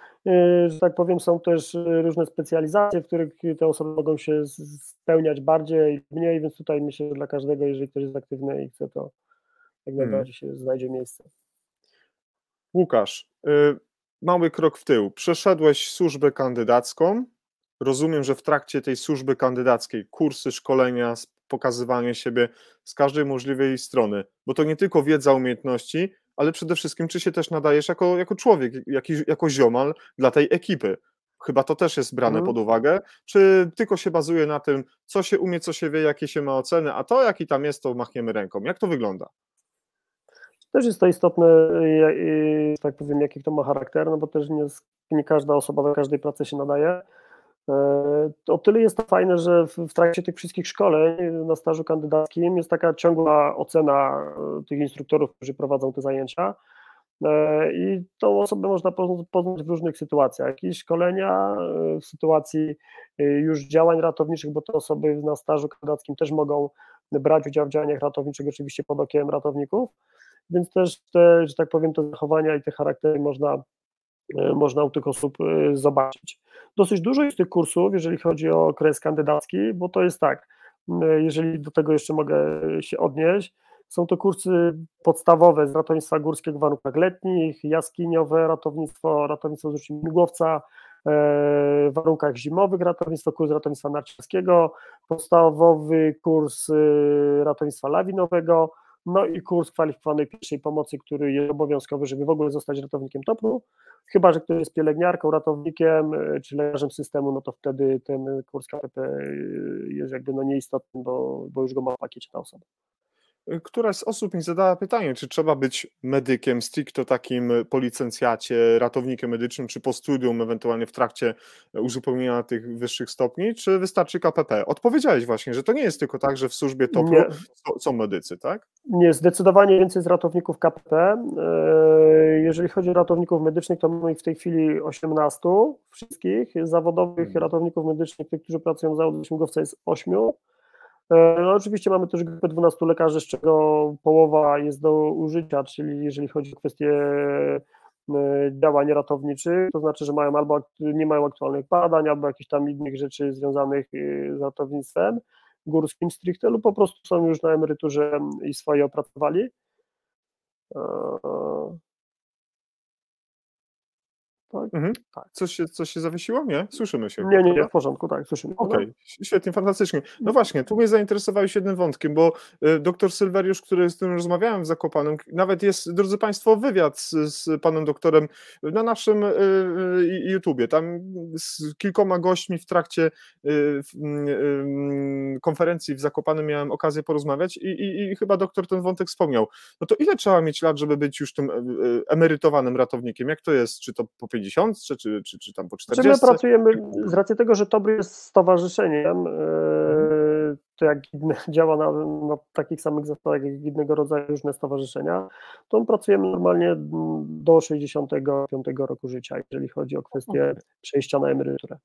że tak powiem, są też y, różne specjalizacje, w których te osoby mogą się spełniać bardziej, mniej, więc tutaj myślę, że dla każdego, jeżeli ktoś jest aktywny i chce, to jak hmm. najbardziej się znajdzie miejsce. Łukasz, y, mały krok w tył. Przeszedłeś służbę kandydacką. Rozumiem, że w trakcie tej służby kandydackiej kursy, szkolenia, pokazywanie siebie z każdej możliwej strony, bo to nie tylko wiedza, umiejętności, ale przede wszystkim, czy się też nadajesz jako, jako człowiek, jako, jako ziomal dla tej ekipy. Chyba to też jest brane mhm. pod uwagę, czy tylko się bazuje na tym, co się umie, co się wie, jakie się ma oceny, a to jaki tam jest, to machniemy ręką. Jak to wygląda? Też jest to istotne, tak powiem, jaki to ma charakter, no bo też nie, nie każda osoba do każdej pracy się nadaje. E, o tyle jest to fajne, że w trakcie tych wszystkich szkoleń na stażu kandydackim jest taka ciągła ocena e, tych instruktorów, którzy prowadzą te zajęcia. E, I tą osobę można poznać w różnych sytuacjach. Jakieś szkolenia w sytuacji już działań ratowniczych, bo te osoby na stażu kandydackim też mogą brać udział w działaniach ratowniczych, oczywiście pod okiem ratowników, więc też te, że tak powiem, te zachowania i te charaktery można, można u tych osób zobaczyć. Dosyć dużo jest tych kursów, jeżeli chodzi o okres kandydacki, bo to jest tak, jeżeli do tego jeszcze mogę się odnieść, są to kursy podstawowe z ratownictwa górskiego w warunkach letnich, jaskiniowe ratownictwo, ratownictwo z użyciem migłowca, e, w warunkach zimowych ratownictwo, kurs ratownictwa narciarskiego, podstawowy kurs e, ratownictwa lawinowego, no i kurs kwalifikowanej pierwszej pomocy, który jest obowiązkowy, żeby w ogóle zostać ratownikiem topu. Chyba, że ktoś jest pielęgniarką, ratownikiem e, czy lekarzem systemu, no to wtedy ten kurs KPP e, jest jakby no nieistotny, bo, bo już go ma w pakiecie ta osoba. Któraś z osób mi zadała pytanie, czy trzeba być medykiem stricto takim po licencjacie, ratownikiem medycznym, czy po studium, ewentualnie w trakcie uzupełnienia tych wyższych stopni, czy wystarczy KPP? Odpowiedziałeś właśnie, że to nie jest tylko tak, że w służbie topu są, są medycy, tak? Nie, zdecydowanie więcej z ratowników KPP. Jeżeli chodzi o ratowników medycznych, to mamy ich w tej chwili 18 wszystkich. Zawodowych hmm. ratowników medycznych, tych, którzy pracują w zawodzie śmigłowca jest 8. E, no oczywiście mamy też grupę 12 lekarzy, z czego połowa jest do użycia, czyli jeżeli chodzi o kwestie e, działań ratowniczych, to znaczy, że mają albo nie mają aktualnych badań, albo jakichś tam innych rzeczy związanych e, z ratownictwem górskim stricte, lub po prostu są już na emeryturze i swoje opracowali. Tak? Mhm. tak. Coś, się, coś się zawiesiło? Nie? Słyszymy się. Nie, nie, nie, w porządku, tak, słyszymy. Okej, okay. świetnie, fantastycznie. No właśnie, tu mnie zainteresowałeś jednym wątkiem, bo y, doktor Sylweriusz, który z którym rozmawiałem w Zakopanem, nawet jest, drodzy Państwo, wywiad z, z panem doktorem na naszym y, y, YouTubie. Tam z kilkoma gośćmi w trakcie konferencji w Zakopanem miałem okazję porozmawiać i, i, i chyba doktor ten wątek wspomniał. No to ile trzeba mieć lat, żeby być już tym emerytowanym ratownikiem? Jak to jest? Czy to po 50 czy, czy, czy, czy tam po 40? Czy my pracujemy, z racji tego, że TOBR jest stowarzyszeniem, mhm. to jak działa na, na, takich samych zasadach jak innego rodzaju różne stowarzyszenia, to my pracujemy normalnie do 65 roku życia, jeżeli chodzi o kwestię przejścia na emeryturę.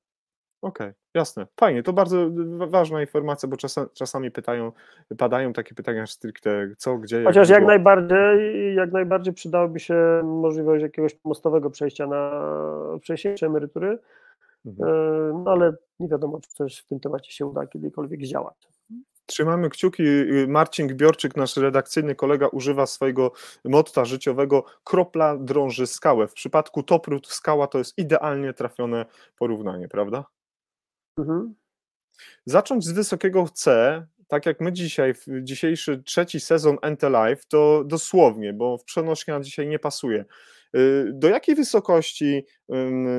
Okej, okay, jasne. Fajnie, to bardzo ważna informacja, bo czasami, czasami pytają, padają takie pytania stricte co, gdzie. Chociaż jak, jak najbardziej, jak najbardziej przydałoby się możliwość jakiegoś mostowego przejścia na wcześniejsze emerytury, mhm. E, no ale nie wiadomo, czy coś w tym temacie się uda kiedykolwiek działać. Trzymamy kciuki. Marcin Gbiorczyk, nasz redakcyjny kolega, używa swojego motta życiowego kropla drąży skałę. W przypadku Toprut skała to jest idealnie trafione porównanie, prawda? Mhm. Zacząć z wysokiego C, tak jak my dzisiaj, w dzisiejszy trzeci sezon NT Live, to dosłownie, bo w przenośnia dzisiaj nie pasuje. Y, do jakiej wysokości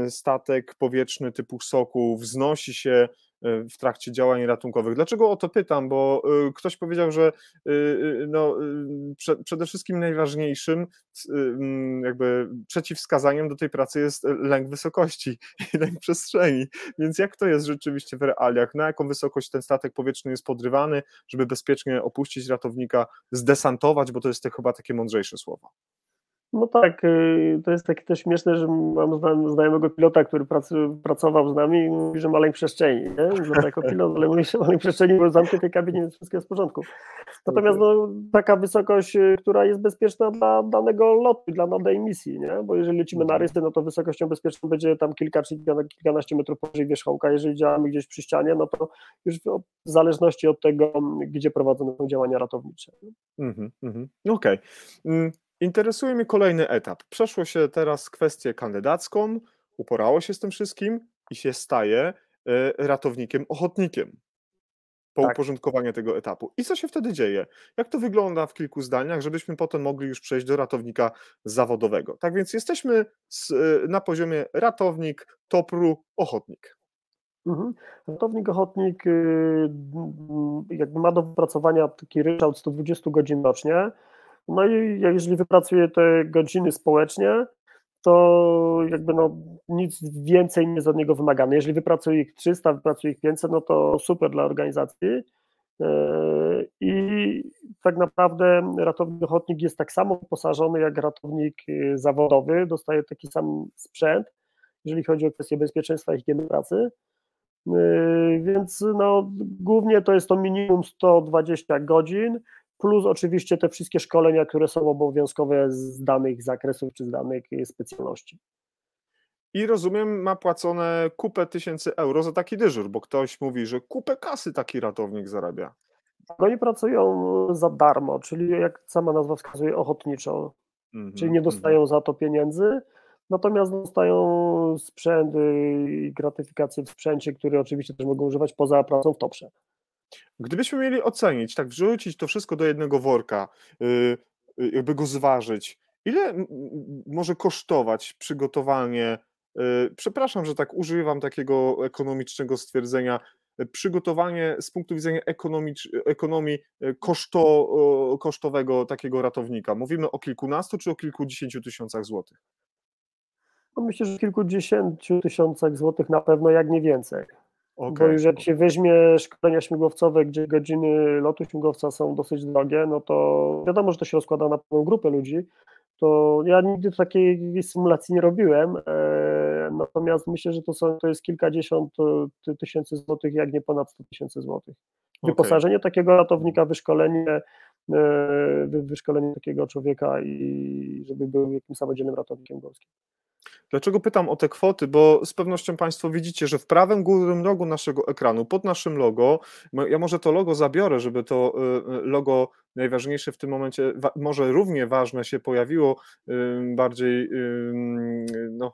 statek powietrzny typu Soku wznosi się w trakcie działań ratunkowych. Dlaczego o to pytam? Bo y, ktoś powiedział, że y, no, przede wszystkim najważniejszym jakby przeciwwskazaniem do tej pracy jest lęk wysokości i lęk przestrzeni. Więc jak to jest rzeczywiście w realiach? Na jaką wysokość ten statek powietrzny jest podrywany, żeby bezpiecznie opuścić ratownika, zdesantować, bo to jest chyba takie mądrzejsze słowo. No tak, y, to jest takie też śmieszne, że mam znajomego pilota, który pracował z nami i mówi, że ma lęk przestrzeni, nie? No, jako pilot, ale mówi, że ma lęk przestrzeni, bo w zamkniętej kabinie jest wszystko jest w porządku. Natomiast no, taka wysokość, y, która jest bezpieczna dla danego lotu, dla danej misji, nie? Bo jeżeli lecimy na mhm. rysy, no to wysokością bezpieczną będzie tam kilka czy kilkanaście metrów powyżej wierzchołka. Jeżeli działamy gdzieś przy ścianie, no to już w zależności od tego, gdzie prowadzone są działania ratownicze. Mhm, mhm. Okej. Okay. Interesuje mnie kolejny etap. Przeszło się teraz kwestię kandydacką, uporało się z tym wszystkim i się staje e, ratownikiem, ochotnikiem po tak. uporządkowaniu tego etapu. I co się wtedy dzieje? Jak to wygląda w kilku zdaniach, żebyśmy potem mogli już przejść do ratownika zawodowego. Tak więc jesteśmy z, e, na poziomie ratownik, topru, ochotnik. Mhm. Ratownik ochotnik y, jakby ma do wypracowania taki ryczałt 120 godzin rocznie no i jeżeli wypracuje te godziny społecznie, to jakby no nic więcej nie jest od niego wymagane. Jeżeli wypracuje ich 300, wypracuje ich 500, no to super dla organizacji. E, I tak naprawdę ratownik ochotnik jest tak samo wyposażony jak ratownik y, zawodowy, dostaje taki sam sprzęt, jeżeli chodzi o kwestie bezpieczeństwa i higieny pracy. E, więc no, głównie to jest to minimum 120 godzin, plus oczywiście te wszystkie szkolenia, które są obowiązkowe z danych zakresów czy z danych specjalności. I rozumiem, ma płacone kupę tysięcy euro za taki dyżur, bo ktoś mówi, że kupę kasy taki ratownik zarabia. Oni pracują za darmo, czyli jak sama nazwa wskazuje, ochotniczo, mm -hmm, czyli nie dostają mm -hmm. za to pieniędzy, natomiast dostają sprzęt i gratyfikację w sprzęcie, który oczywiście też mogą używać poza pracą w topsze. Gdybyśmy mieli ocenić, tak wrzucić to wszystko do jednego worka, yy, jakby go zważyć, ile może kosztować przygotowanie, yy, przepraszam, że tak używam takiego ekonomicznego stwierdzenia, y, przygotowanie z punktu widzenia ekonomii y, koszto, kosztowego takiego ratownika. Mówimy o kilkunastu czy o kilkudziesięciu tysiącach złotych? No myślę, że kilkudziesięciu tysiącach złotych na pewno, jak nie więcej. Okay. Bo już jak się weźmie szkolenia śmigłowcowe, gdzie godziny lotu śmigłowca są dosyć drogie, no to wiadomo, że to się rozkłada na pewną grupę ludzi. To ja nigdy takiej symulacji nie robiłem, e, natomiast myślę, że to, są, to jest kilkadziesiąt e, tysięcy złotych, jak nie ponad 100 tysięcy złotych. Wyposażenie okay. takiego ratownika, wyszkolenie, e, wyszkolenie takiego człowieka i żeby był jakimś samodzielnym ratownikiem górskim. Dlaczego pytam o te kwoty? Bo z pewnością Państwo widzicie, że w prawym górnym rogu naszego ekranu, pod naszym logo, ja może to logo zabiorę, żeby to y, y, logo najważniejsze w tym momencie, może równie ważne się pojawiło, bardziej no,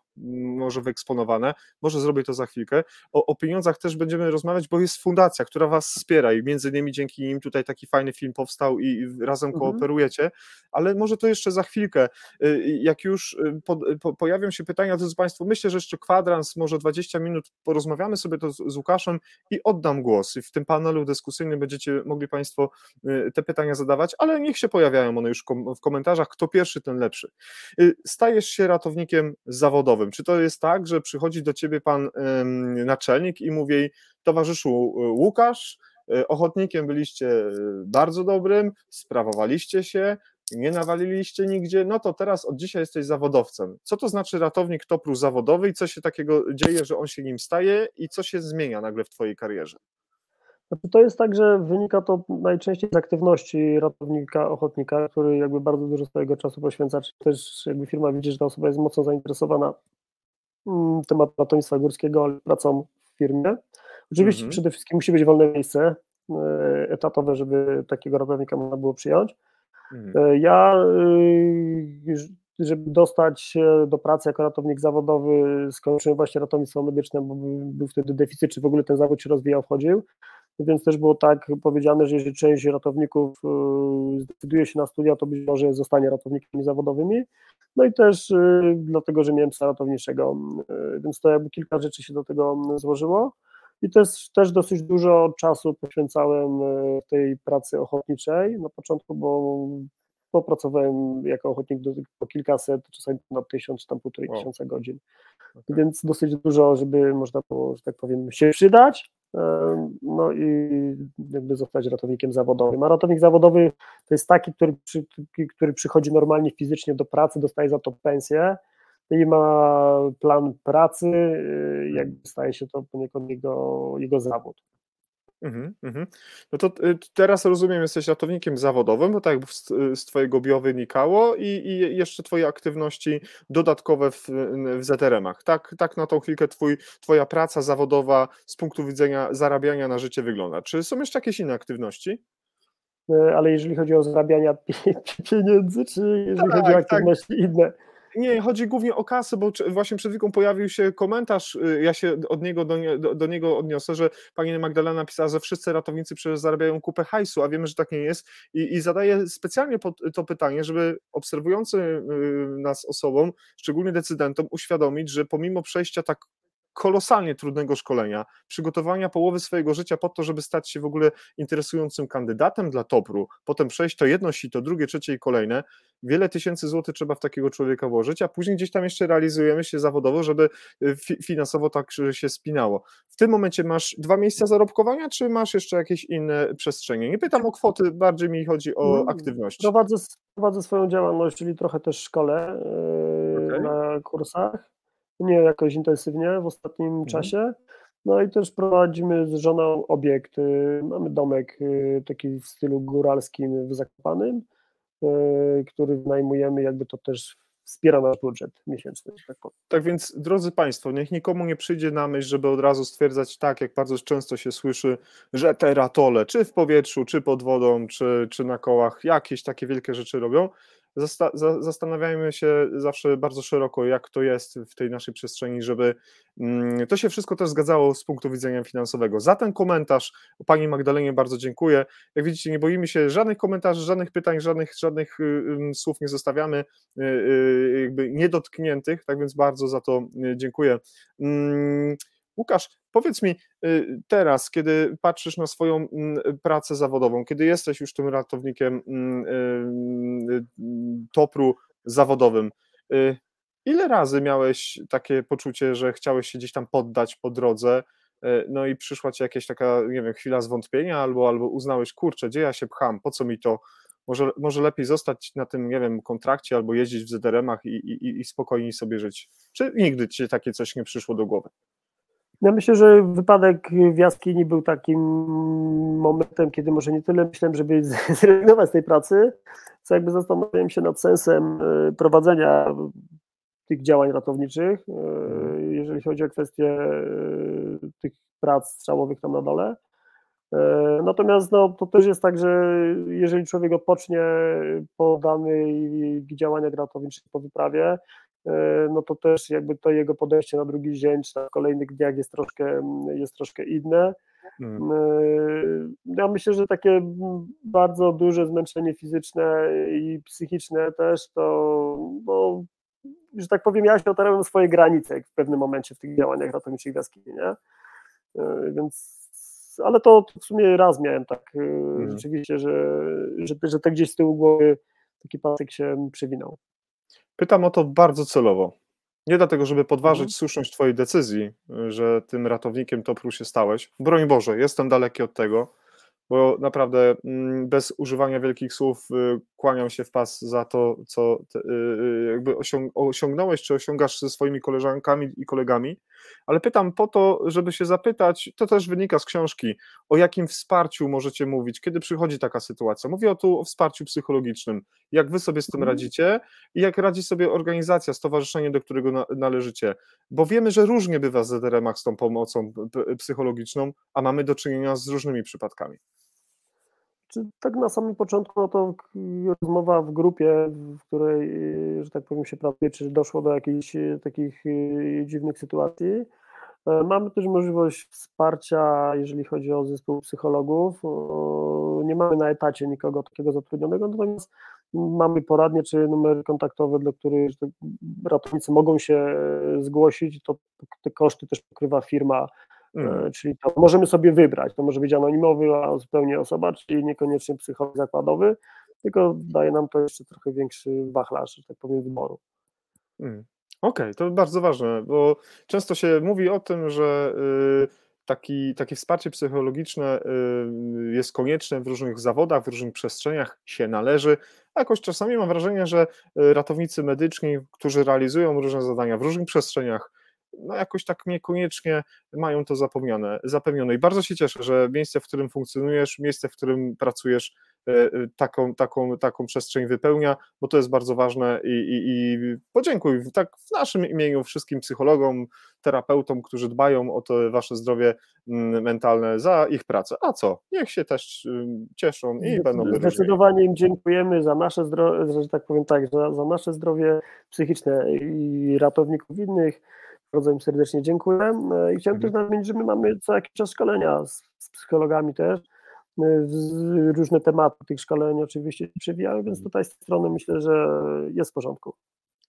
może wyeksponowane, może zrobię to za chwilkę. O, o, pieniądzach też będziemy rozmawiać, bo jest fundacja, która Was wspiera i między innymi dzięki nim tutaj taki fajny film powstał i razem mhm. kooperujecie, ale może to jeszcze za chwilkę. Y, jak już po, po, pojawią się pytania, drodzy Państwo, myślę, że jeszcze kwadrans, może 20 minut porozmawiamy sobie to z, z Łukaszem i oddam głos. I w tym panelu dyskusyjnym będziecie mogli Państwo y, te pytania zadać zadawać, ale niech się pojawiają one już w komentarzach, kto pierwszy, ten lepszy. Y, stajesz się ratownikiem zawodowym. Czy to jest tak, że przychodzi do ciebie pan naczelnik i mówi, towarzyszu y, Łukasz, y, ochotnikiem byliście bardzo dobrym, sprawowaliście się, nie nawaliliście nigdzie, no to teraz od dzisiaj jesteś zawodowcem. Co to znaczy ratownik topru zawodowy i co się takiego dzieje, że on się nim staje i co się zmienia nagle w twojej karierze? Znaczy, to jest tak, że wynika to najczęściej z aktywności ratownika, ochotnika, który jakby bardzo dużo swojego czasu poświęca, czy też jakby firma widzi, że ta osoba jest mocno zainteresowana mm, tematem ratownictwa górskiego, ale pracą w firmie. Oczywiście mhm. przede wszystkim musi być wolne miejsce e, etatowe, żeby takiego ratownika można było przyjąć. Mhm. E, ja, y, żeby dostać do pracy jako ratownik zawodowy, skończyłem właśnie ratownictwo medyczne, bo był wtedy deficyt, czy w ogóle ten zawód się rozwijał, wchodził więc też było tak powiedziane, że jeżeli część ratowników y, zdecyduje się na studia, to być może zostanie ratownikami zawodowymi. No i też y, dlatego, że miałem psa ratowniczego, y, więc to jakby kilka rzeczy się do tego złożyło. I też, też dosyć dużo czasu poświęcałem tej pracy ochotniczej na początku, bo popracowałem jako ochotnik do, po kilkaset, czasami na tysiąc, tam półtorej wow. tysiąca godzin. Okay. Więc dosyć dużo, żeby można było, że tak powiem, się przydać, no i jakby zostać ratownikiem zawodowym. A ratownik zawodowy to jest taki, który, przy, który przychodzi normalnie fizycznie do pracy, dostaje za to pensję i ma plan pracy, y, jakby staje się to poniekąd jego, jego zawód. Mhm, mhm. No to y, teraz rozumiem, jesteś ratownikiem zawodowym, bo tak z, z Twojego bio wynikało i, i jeszcze Twoje aktywności dodatkowe w, w ZRM-ach. Tak, tak na tą chwilkę twój, Twoja praca zawodowa z punktu widzenia zarabiania na życie wygląda. Czy są jeszcze jakieś inne aktywności? E, ale jeżeli chodzi o zarabianie pieniędzy, czy jeżeli tak, chodzi o tak. aktywności tak. inne? Nie, chodzi głównie o kasę, bo właśnie przed chwilą pojawił się komentarz, y, ja się od niego do, do, niego odniosę, że pani Magdalena napisała, że wszyscy ratownicy przecież zarabiają kupę hajsu, a wiemy, że tak nie jest. I, i zadaję specjalnie to pytanie, żeby obserwujący y, nas osobom, szczególnie decydentom, uświadomić, że pomimo przejścia tak kolosalnie trudnego szkolenia, przygotowania połowy swojego życia po to, żeby stać się w ogóle interesującym kandydatem dla topru, potem przejść to jedno to drugie, trzecie i kolejne, wiele tysięcy złotych trzeba w takiego człowieka włożyć, a później gdzieś tam jeszcze realizujemy się zawodowo, żeby y, finansowo tak się spinało. W tym momencie masz dwa miejsca zarobkowania, czy masz jeszcze jakieś inne przestrzenie? Nie pytam o kwoty, bardziej mi chodzi o mm, aktywność. Prowadzę, prowadzę swoją działalność, czyli trochę też szkole yy, okay. na kursach nie jakoś intensywnie w ostatnim mhm. czasie. No i też prowadzimy z żoną obiekt. Y, mamy domek y, taki w stylu góralskim w Zakopanym, y, który wynajmujemy, jakby to też wspiera nasz budżet miesięczny. Tak, tak więc, drodzy Państwo, niech nikomu nie przyjdzie na myśl, żeby od razu stwierdzać tak, jak bardzo często się słyszy, że te ratole, czy w powietrzu, czy pod wodą, czy, czy na kołach, jakieś takie wielkie rzeczy robią zastanawiajmy się zawsze bardzo szeroko, jak to jest w tej naszej przestrzeni, żeby mm, to się wszystko też zgadzało z punktu widzenia finansowego. Za ten komentarz Pani Magdalenie bardzo dziękuję. Jak widzicie, nie boimy się żadnych komentarzy, żadnych pytań, żadnych, żadnych słów nie zostawiamy y, y, jakby niedotkniętych, tak więc bardzo za to y, dziękuję. Łukasz, powiedz mi y, teraz, kiedy patrzysz na swoją mm, pracę zawodową, kiedy jesteś już tym ratownikiem mm, y, y, topru zawodowym, ile razy miałeś takie poczucie, że chciałeś się gdzieś tam poddać po drodze, no i przyszła ci jakaś taka, nie wiem, chwila zwątpienia, albo, albo uznałeś, kurczę, gdzie ja się pcham, po co mi to, może, może lepiej zostać na tym, nie wiem, kontrakcie albo jeździć w ZRM-ach i, i, i spokojniej sobie żyć. Czy nigdy ci takie coś nie przyszło do głowy? Ja myślę, że wypadek w jaskini był takim momentem, kiedy może nie tyle myślałem, żeby zrezygnować z tej pracy, co jakby zastanawiałem się nad sensem e, prowadzenia tych działań ratowniczych, e, jeżeli chodzi o kwestię e, tych prac strzałowych tam na dole. Natomiast no, to też jest tak, że jeżeli człowiek odpocznie po danych działaniach ratowniczych po wyprawie, no to też jakby to jego podejście na drugi dzień czy na kolejnych dniach jest troszkę, jest troszkę inne. Hmm. E, ja myślę, że takie bardzo duże zmęczenie fizyczne i psychiczne też to, bo, że tak powiem, ja się otarłem swoje granice w pewnym momencie w tych działaniach ratowniczych w jaskini, nie? E, więc, ale to w sumie raz miałem tak hmm. rzeczywiście, że, że, że tak gdzieś z tyłu głowy taki pasek się przewinął. Pytam o to bardzo celowo. Nie dlatego, żeby podważyć mhm. słuszność Twojej decyzji, że tym ratownikiem Topru się stałeś. Broń Boże, jestem daleki od tego, bo naprawdę mm, bez używania wielkich słów y, kłaniam się w pas za to, co te, jakby osiągnąłeś, czy osiągasz ze swoimi koleżankami i kolegami, ale pytam po to, żeby się zapytać, to też wynika z książki, o jakim wsparciu możecie mówić, kiedy przychodzi taka sytuacja. Mówię o tu o wsparciu psychologicznym, jak wy sobie z tym mhm. radzicie i jak radzi sobie organizacja, stowarzyszenie, do którego należycie, bo wiemy, że różnie bywa z ZRM-ach z tą pomocą psychologiczną, a mamy do czynienia z różnymi przypadkami. Czy tak na samym początku, no to rozmowa w grupie, w której, że tak powiem, się pracuje, czy doszło do jakichś e, takich e, dziwnych sytuacji. E, mamy też możliwość wsparcia, jeżeli chodzi o zespół psychologów. Nie mamy na etacie nikogo takiego zatrudnionego, natomiast mamy poradnie czy numery kontaktowe, dla których ratownicy mogą się zgłosić. To te koszty też pokrywa firma Mm. Czyli to możemy sobie wybrać. To może być anonimowy, a zupełnie osoba, czyli niekoniecznie psycholog zakładowy, tylko daje nam to jeszcze trochę większy wachlarz, że tak powiem, wyboru. Mm. Okej, okay, to bardzo ważne, bo często się mówi o tym, że y, taki, takie wsparcie psychologiczne y, jest konieczne w różnych zawodach, w różnych przestrzeniach, się należy. A jakoś czasami mam wrażenie, że y, ratownicy medyczni, którzy realizują różne zadania w różnych przestrzeniach, no jakoś tak niekoniecznie mają to zapewnione, zapewnione. I bardzo się cieszę, że miejsce, w którym funkcjonujesz, miejsce, w którym pracujesz, e, e, taką, taką, taką przestrzeń wypełnia, bo to jest bardzo ważne i, i, i podziękuj tak w naszym imieniu wszystkim psychologom, terapeutom, którzy dbają o to wasze zdrowie mm, mentalne za ich pracę. A co? Niech się też cieszą i będą Zdecydowanie im dziękujemy za nasze zdrowie, że tak powiem tak, za, za nasze zdrowie psychiczne i ratowników innych, bardzo im serdecznie dziękuję e, i chciałem mhm. też nadmienić, że my mamy co jakiś czas szkolenia z, z psychologami też, e, różne tematy tych szkoleń oczywiście przewijają, więc mhm. tutaj z tej strony myślę, że jest w porządku.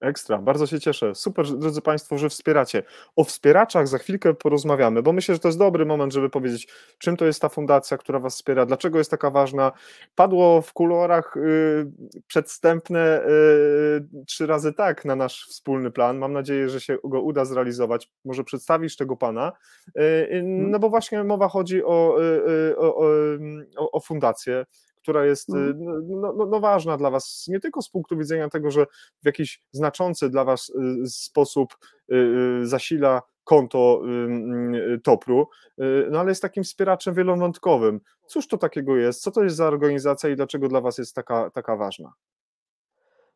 Ekstra, bardzo się cieszę. Super, drodzy Państwo, że wspieracie. O wspieraczach za chwilkę porozmawiamy, bo myślę, że to jest dobry moment, żeby powiedzieć, czym to jest ta fundacja, która Was wspiera, dlaczego jest taka ważna. Padło w kolorach y, przedstępne y, trzy razy tak na nasz wspólny plan. Mam nadzieję, że się go uda zrealizować. Może przedstawisz tego Pana. Y, y no bo właśnie mowa chodzi o, y, y, o, o, o fundację która jest mhm. y, no, no, no, ważna dla Was, nie tylko z punktu widzenia tego, że w jakiś znaczący dla Was y, sposób y, zasila konto Topru, no ale jest takim wspieraczem wielowątkowym. Cóż to takiego jest? Co to jest za organizacja i dlaczego dla Was jest taka, taka ważna?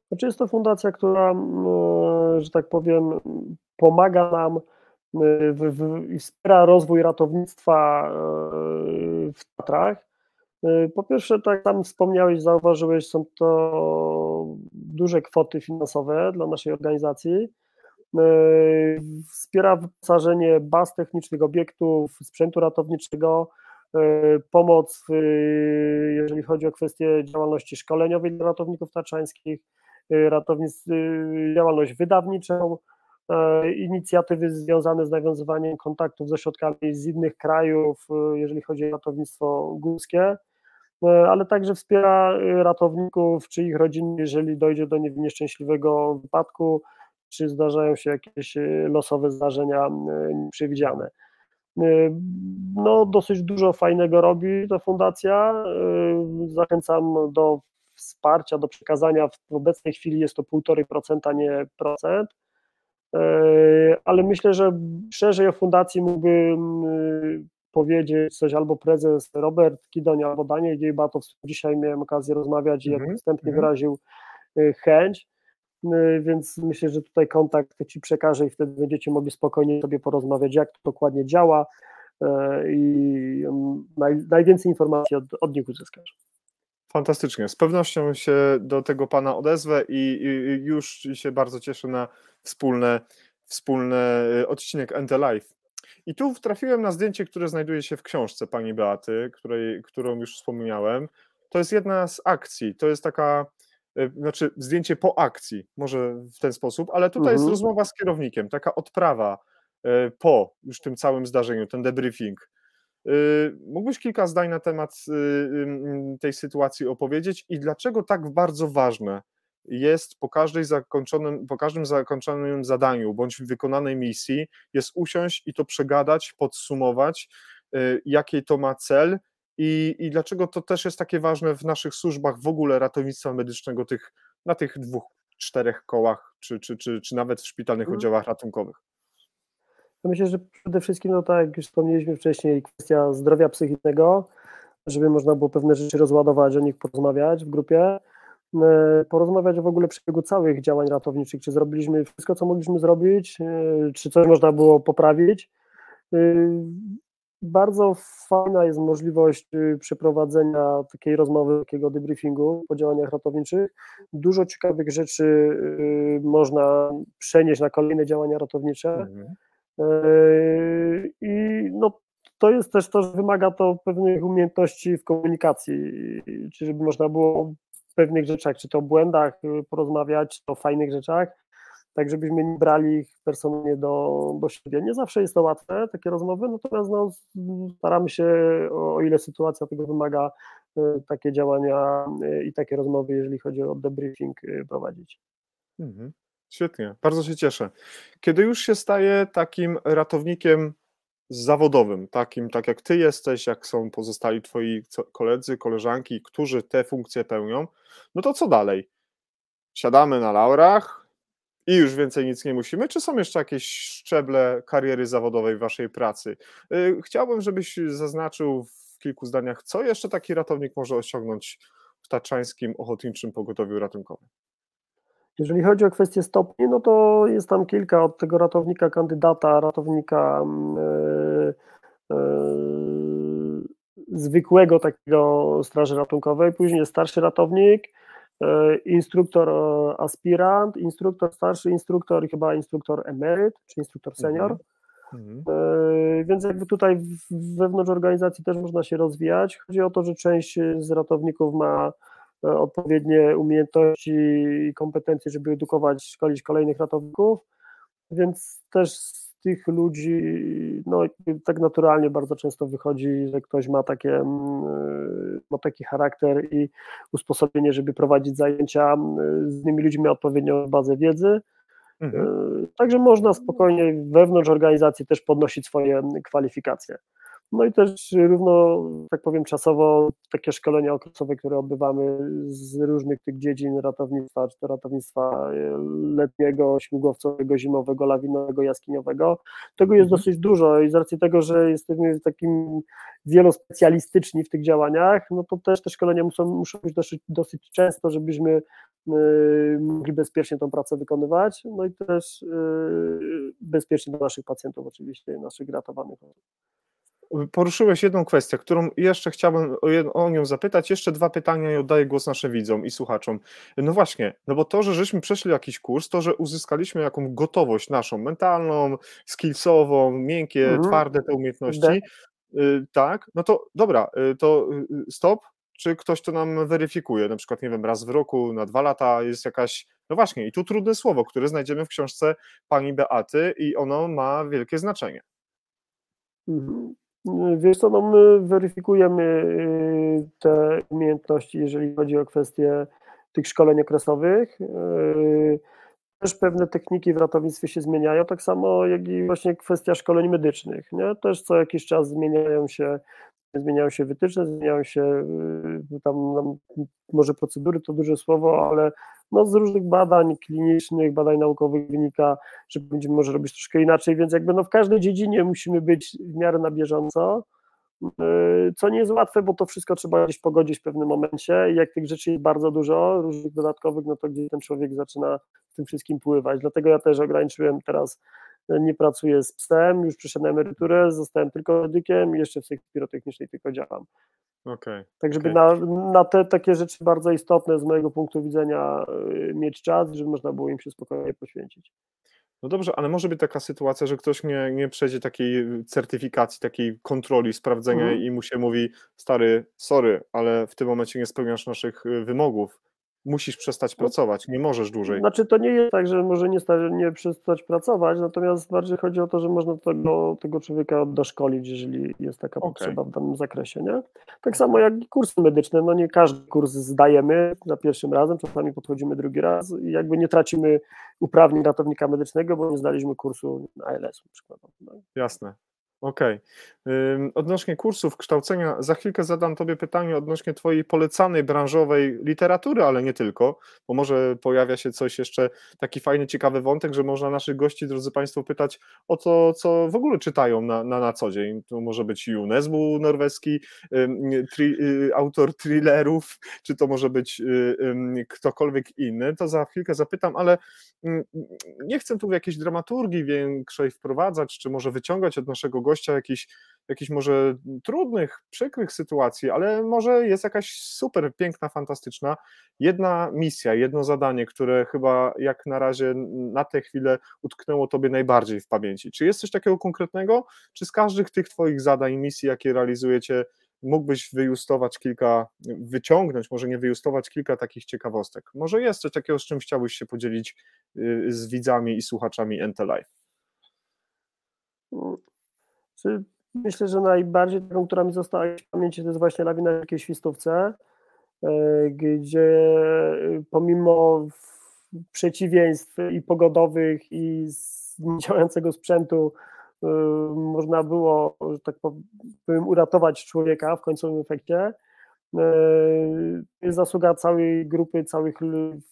Znaczy jest to fundacja, która, że tak powiem, pomaga nam i wspiera rozwój ratownictwa w Tatrach po pierwsze, tak tam wspomniałeś, zauważyłeś, są to duże kwoty finansowe dla naszej organizacji. Y, wspiera wyposażenie baz technicznych, obiektów, sprzętu ratowniczego, y, pomoc, jeżeli chodzi o kwestie działalności szkoleniowej dla ratowników taczańskich, ratownictw, działalność wydawniczą, inicjatywy związane z nawiązywaniem kontaktów ze środkami z innych krajów, jeżeli chodzi o ratownictwo górskie. E, ale także wspiera e, ratowników czy ich rodzin, jeżeli dojdzie do nieszczęśliwego wypadku, czy zdarzają się jakieś e, losowe zdarzenia nieprzewidziane. No, dosyć dużo fajnego robi ta fundacja. Zachęcam do wsparcia, do przekazania. W obecnej chwili jest to 1,5%, nie procent. Ale myślę, że szerzej o fundacji mógłby powiedzieć coś albo prezes Robert Kidoń, albo Daniel Giejbatow, dzisiaj miałem okazję rozmawiać i jak mm -hmm. wstępnie wyraził y, chęć, y, więc myślę, że tutaj kontakt Ci przekażę i wtedy będziecie mogli spokojnie sobie porozmawiać, jak to dokładnie działa y, i um, naj, najwięcej informacji od, od nich uzyskasz. Fantastycznie. Z pewnością się do tego Pana odezwę i, i już się bardzo cieszę na wspólne, wspólny odcinek Ente Live i tu trafiłem na zdjęcie, które znajduje się w książce pani Beaty, której, którą już wspomniałem. To jest jedna z akcji, to jest taka, e, znaczy zdjęcie po akcji, może w ten sposób, ale tutaj mhm. jest rozmowa z kierownikiem, taka odprawa e, po już tym całym zdarzeniu, ten debriefing. E, mógłbyś kilka zdań na temat tej sytuacji opowiedzieć i dlaczego tak bardzo ważne jest po, każdej zakończonym, po każdym zakończonym zadaniu bądź wykonanej misji, jest usiąść i to przegadać, podsumować, y, jaki to ma cel i, i dlaczego to też jest takie ważne w naszych służbach w ogóle ratownictwa medycznego tych, na tych dwóch, czterech kołach, czy, czy, czy, czy nawet w szpitalnych mhm. oddziałach ratunkowych? myślę, że przede wszystkim, no tak jak już wspomnieliśmy wcześniej, kwestia zdrowia psychicznego, żeby można było pewne rzeczy rozładować, o nich porozmawiać w grupie, porozmawiać w ogóle przebiegu całych działań ratowniczych, czy zrobiliśmy wszystko, co mogliśmy zrobić, e, czy coś można było poprawić. E, bardzo fajna jest możliwość przeprowadzenia takiej rozmowy, takiego debriefingu po działaniach ratowniczych. Dużo ciekawych rzeczy można przenieść na kolejne działania ratownicze. Mhm. I no, to jest też to, że wymaga to pewnych umiejętności w komunikacji, czy żeby można było pewnych rzeczach, czy to błędach y, porozmawiać, czy to fajnych rzeczach, tak żebyśmy nie brali ich personalnie do, do siebie. Nie zawsze jest to łatwe, takie rozmowy, natomiast no, staramy się, o, o ile sytuacja tego wymaga, y, takie działania y, i takie rozmowy, jeżeli chodzi o debriefing, prowadzić. Mhm. Świetnie, bardzo się cieszę. Kiedy już się staje takim ratownikiem zawodowym, takim tak jak ty jesteś, jak są pozostali twoi koledzy, koleżanki, którzy te funkcje pełnią, no to co dalej? Siadamy na laurach i już więcej nic nie musimy, czy są jeszcze jakieś szczeble kariery zawodowej w waszej pracy? Y, chciałbym, żebyś zaznaczył w kilku zdaniach, co jeszcze taki ratownik może osiągnąć w Taczańskim Ochotniczym Pogotowiu Ratunkowym. Jeżeli chodzi o kwestię stopni, no to jest tam kilka od tego ratownika kandydata, ratownika yy, yy, zwykłego takiego straży ratunkowej, później starszy ratownik, yy, instruktor aspirant, instruktor starszy, instruktor i chyba instruktor emeryt, czy instruktor senior. Mhm. Mhm. Więc jakby tutaj wewnątrz organizacji też można się rozwijać. Chodzi o to, że część z ratowników ma E, odpowiednie umiejętności i kompetencje, żeby edukować, szkolić kolejnych ratowników, więc też tych ludzi, no tak naturalnie bardzo często wychodzi, że ktoś ma takie, mm, ma taki charakter i usposobienie, żeby prowadzić zajęcia z innymi ludźmi, ma odpowiednią bazę wiedzy, mhm. E, Także można spokojnie wewnątrz organizacji też podnosić swoje kwalifikacje. No i też równo, tak powiem, czasowo takie szkolenia okresowe, które odbywamy z różnych tych dziedzin ratownictwa, czy to ratownictwa e, letniego, śmigłowcowego, zimowego, lawinowego, jaskiniowego. Tego jest mhm. dosyć dużo i z racji tego, że jesteśmy takim wielospecjalistyczni w tych działaniach, no to też te szkolenia muszą, muszą być dosyć, dosyć często, żebyśmy e, mogli bezpiecznie tą pracę wykonywać, no i też e, bezpiecznie dla naszych pacjentów oczywiście, naszych ratowanych osób poruszyłeś jedną kwestię, którą jeszcze chciałbym o, o nią zapytać. Jeszcze dwa pytania i oddaję głos naszym widzom i słuchaczom. No właśnie, no bo to, że żeśmy przeszli jakiś kurs, to, że uzyskaliśmy jaką gotowość naszą mentalną, skillsową, miękkie, mhm. twarde te umiejętności, y, tak, no to dobra, y, to y, stop, czy ktoś to nam weryfikuje, na przykład, nie wiem, raz w roku, na dwa lata jest jakaś, no właśnie, i tu trudne słowo, które znajdziemy w książce pani Beaty i ono ma wielkie znaczenie. Wiesz co, no my weryfikujemy y, te umiejętności, jeżeli chodzi o kwestie tych szkoleń okresowych. Y, też pewne techniki w ratownictwie się zmieniają, tak samo jak i właśnie kwestia szkoleń medycznych. Nie? Też co jakiś czas zmieniają się zmieniają się wytyczne, zmieniają się y, tam, może procedury to duże słowo, ale no z różnych badań klinicznych, badań naukowych wynika, że będziemy może robić troszkę inaczej, więc jakby no w każdej dziedzinie musimy być w miarę na bieżąco, y, co nie jest łatwe, bo to wszystko trzeba gdzieś pogodzić w pewnym momencie i jak tych rzeczy jest bardzo dużo, różnych dodatkowych, no to gdzieś ten człowiek zaczyna tym wszystkim pływać, dlatego ja też ograniczyłem teraz nie pracuję z psem, już przyszedłem na emeryturę, zostałem tylko medykiem i jeszcze w sekcji pirotechnicznej tylko działam. Okay, tak, żeby okay. na, na te takie rzeczy bardzo istotne z mojego punktu widzenia y, mieć czas, żeby można było im się spokojnie poświęcić. No dobrze, ale może być taka sytuacja, że ktoś nie, nie przejdzie takiej certyfikacji, takiej kontroli, sprawdzenia mhm. i mu się mówi, stary, sorry, ale w tym momencie nie spełniasz naszych y, wymogów musisz przestać no, pracować, nie możesz dłużej. Znaczy to nie jest tak, że może nie, nie przestać pracować, natomiast bardziej chodzi o to, że można tego, tego człowieka doszkolić, jeżeli jest taka okay. potrzeba w danym zakresie, nie? Tak samo jak i kursy medyczne, no nie każdy kurs zdajemy za pierwszym razem, czasami podchodzimy drugi raz i jakby nie tracimy uprawnień ratownika medycznego, bo nie zdaliśmy kursu ALS-u przykładowo. No. Jasne. Okej. Odnośnie kursów kształcenia, za chwilkę zadam Tobie pytanie odnośnie Twojej polecanej branżowej literatury, ale nie tylko, bo może pojawia się coś jeszcze, taki fajny, ciekawy wątek, że można naszych gości, drodzy Państwo, pytać o to, co w ogóle czytają na, na, na co dzień. To może być UNESCO norweski, tri, y, autor thrillerów, czy to może być y, ktokolwiek inny, to za chwilkę zapytam, ale nie chcę tu w jakiejś dramaturgii większej wprowadzać, czy może wyciągać od naszego gościa jakiś jakichś może trudnych, przykrych sytuacji, ale może jest jakaś super piękna, fantastyczna jedna misja, jedno zadanie, które chyba jak na razie na tę chwilę utknęło Tobie najbardziej w pamięci. Czy jest coś takiego konkretnego, czy z każdych tych Twoich zadań, misji, jakie realizujecie, mógłbyś wyjustować kilka, wyciągnąć, może nie wyjustować kilka takich ciekawostek? Może jest coś takiego, z czym chciałbyś się podzielić y, z widzami i słuchaczami NT Myślę, że najbardziej taką, która mi została w pamięci, to jest właśnie lawina w jakiej świstówce, e, gdzie e, pomimo przeciwieństw i pogodowych i działającego sprzętu e, można było, że tak powiem, uratować człowieka w końcowym efekcie. Jest zasługa całej grupy, całych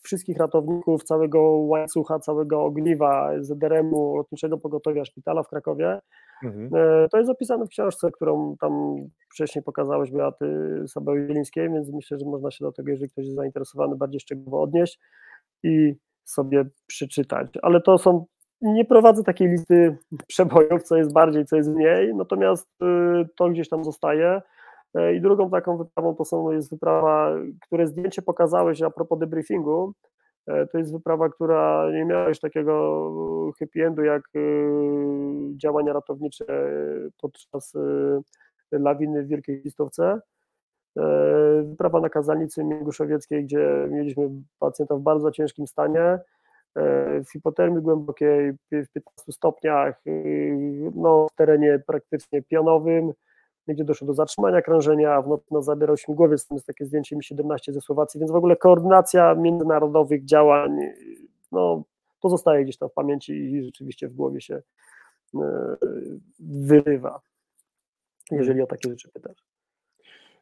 wszystkich ratowników, całego łańcucha, całego ogniwa ZRM-u, Lotniczego Pogotowia Szpitala w Krakowie, Mhm. E, to jest zapisane w książce, którą tam wcześniej pokazałeś Beaty Sabeł-Wielińskiej, więc myślę, że można się do tego, jeżeli ktoś jest zainteresowany, bardziej szczegółowo odnieść i sobie przeczytać. Ale to są, nie prowadzę takiej listy przebojów, co jest bardziej, co jest mniej, natomiast y, to gdzieś tam zostaje. E, I drugą taką wyprawą to są, jest wyprawa, które zdjęcie pokazałeś a propos debriefingu, to jest wyprawa, która nie miała już takiego happy endu jak e, działania ratownicze podczas e, lawiny w Wielkiej Listowce. Wyprawa na Kazalnicy Mięguszowieckiej, gdzie mieliśmy pacjenta w bardzo ciężkim stanie, w hipotermii głębokiej, w 15 stopniach, no, w terenie praktycznie pionowym, gdzie doszło do zatrzymania krążenia, a w nocy no, zabierał śmigłowiec, tam jest takie zdjęcie Mi-17 ze Słowacji, więc w ogóle koordynacja międzynarodowych działań, no, pozostaje gdzieś tam w pamięci i rzeczywiście w głowie się e, wyrywa, jeżeli o takie rzeczy pytasz.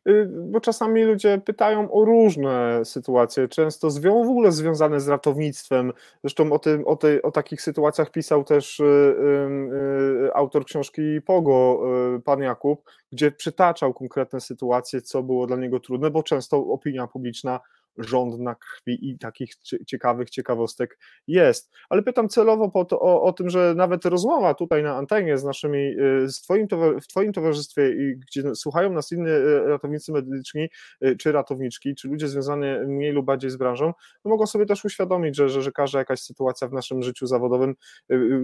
Y, bo czasami ludzie pytają o różne sytuacje, często w ogóle związane z ratownictwem. Zresztą o, tym, o, tej, o takich sytuacjach pisał też y, y, autor książki Pogo, pan Jakub, gdzie przytaczał konkretne sytuacje, co było dla niego trudne, bo często opinia publiczna żądna krwi i takich ciekawych ciekawostek jest. Ale pytam celowo po to, o, o tym, że nawet rozmowa tutaj na antenie z naszymi, y, z twoim, w Twoim towarzystwie, gdzie słuchają nas inni y, ratownicy medyczni, y, czy ratowniczki, czy ludzie związani mniej lub bardziej z branżą, no mogą sobie też uświadomić, że, że, że każda jakaś sytuacja w naszym życiu zawodowym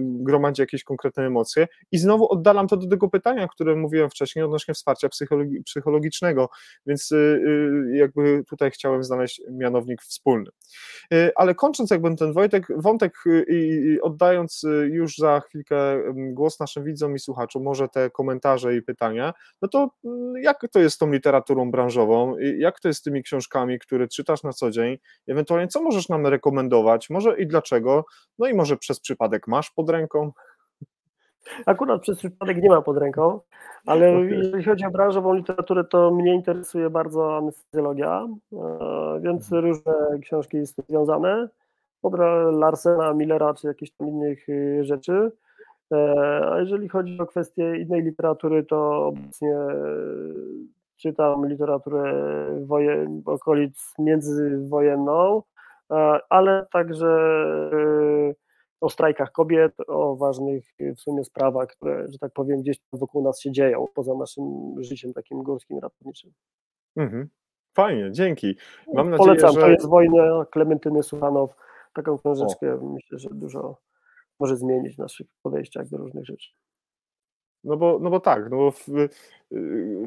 gromadzi jakieś konkretne emocje. I znowu oddalam to do tego pytania, które mówiłem wcześniej odnośnie wsparcia psychologi psychologicznego, więc jakby tutaj chciałem znaleźć mianownik wspólny. Y, ale kończąc jakby ten Wojtek, wątek y, i oddając y, już za chwilkę głos naszym widzom i słuchaczom, może te komentarze i pytania, no to jak to jest z tą literaturą branżową, jak to jest z tymi książkami, które czytasz na co dzień, ewentualnie co możesz nam rekomendować, może i dlaczego, no i może przez przypadek masz pod ręką? Akurat przez przypadek nie ma pod ręką, ale jeżeli chodzi o branżową literaturę, to mnie interesuje bardzo anestezjologia, e, więc mhm. różne książki z tym związane, od Larsena, Millera czy jakichś tam innych y, rzeczy. E, a jeżeli chodzi o kwestie innej literatury, to obecnie czytam literaturę wojen, okolic międzywojenną, e, ale także o strajkach kobiet, o ważnych w sumie sprawach, które, że tak powiem, gdzieś wokół nas się dzieją, poza naszym życiem takim górskim, ratowniczym. Mhm. Fajnie, dzięki. Mam nadzieję, Polecam, że... to jest Wojna Klementyny Suchanow, taką książeczkę, o. myślę, że dużo może zmienić w naszych podejściach do różnych rzeczy. No bo, no bo tak, no bo w,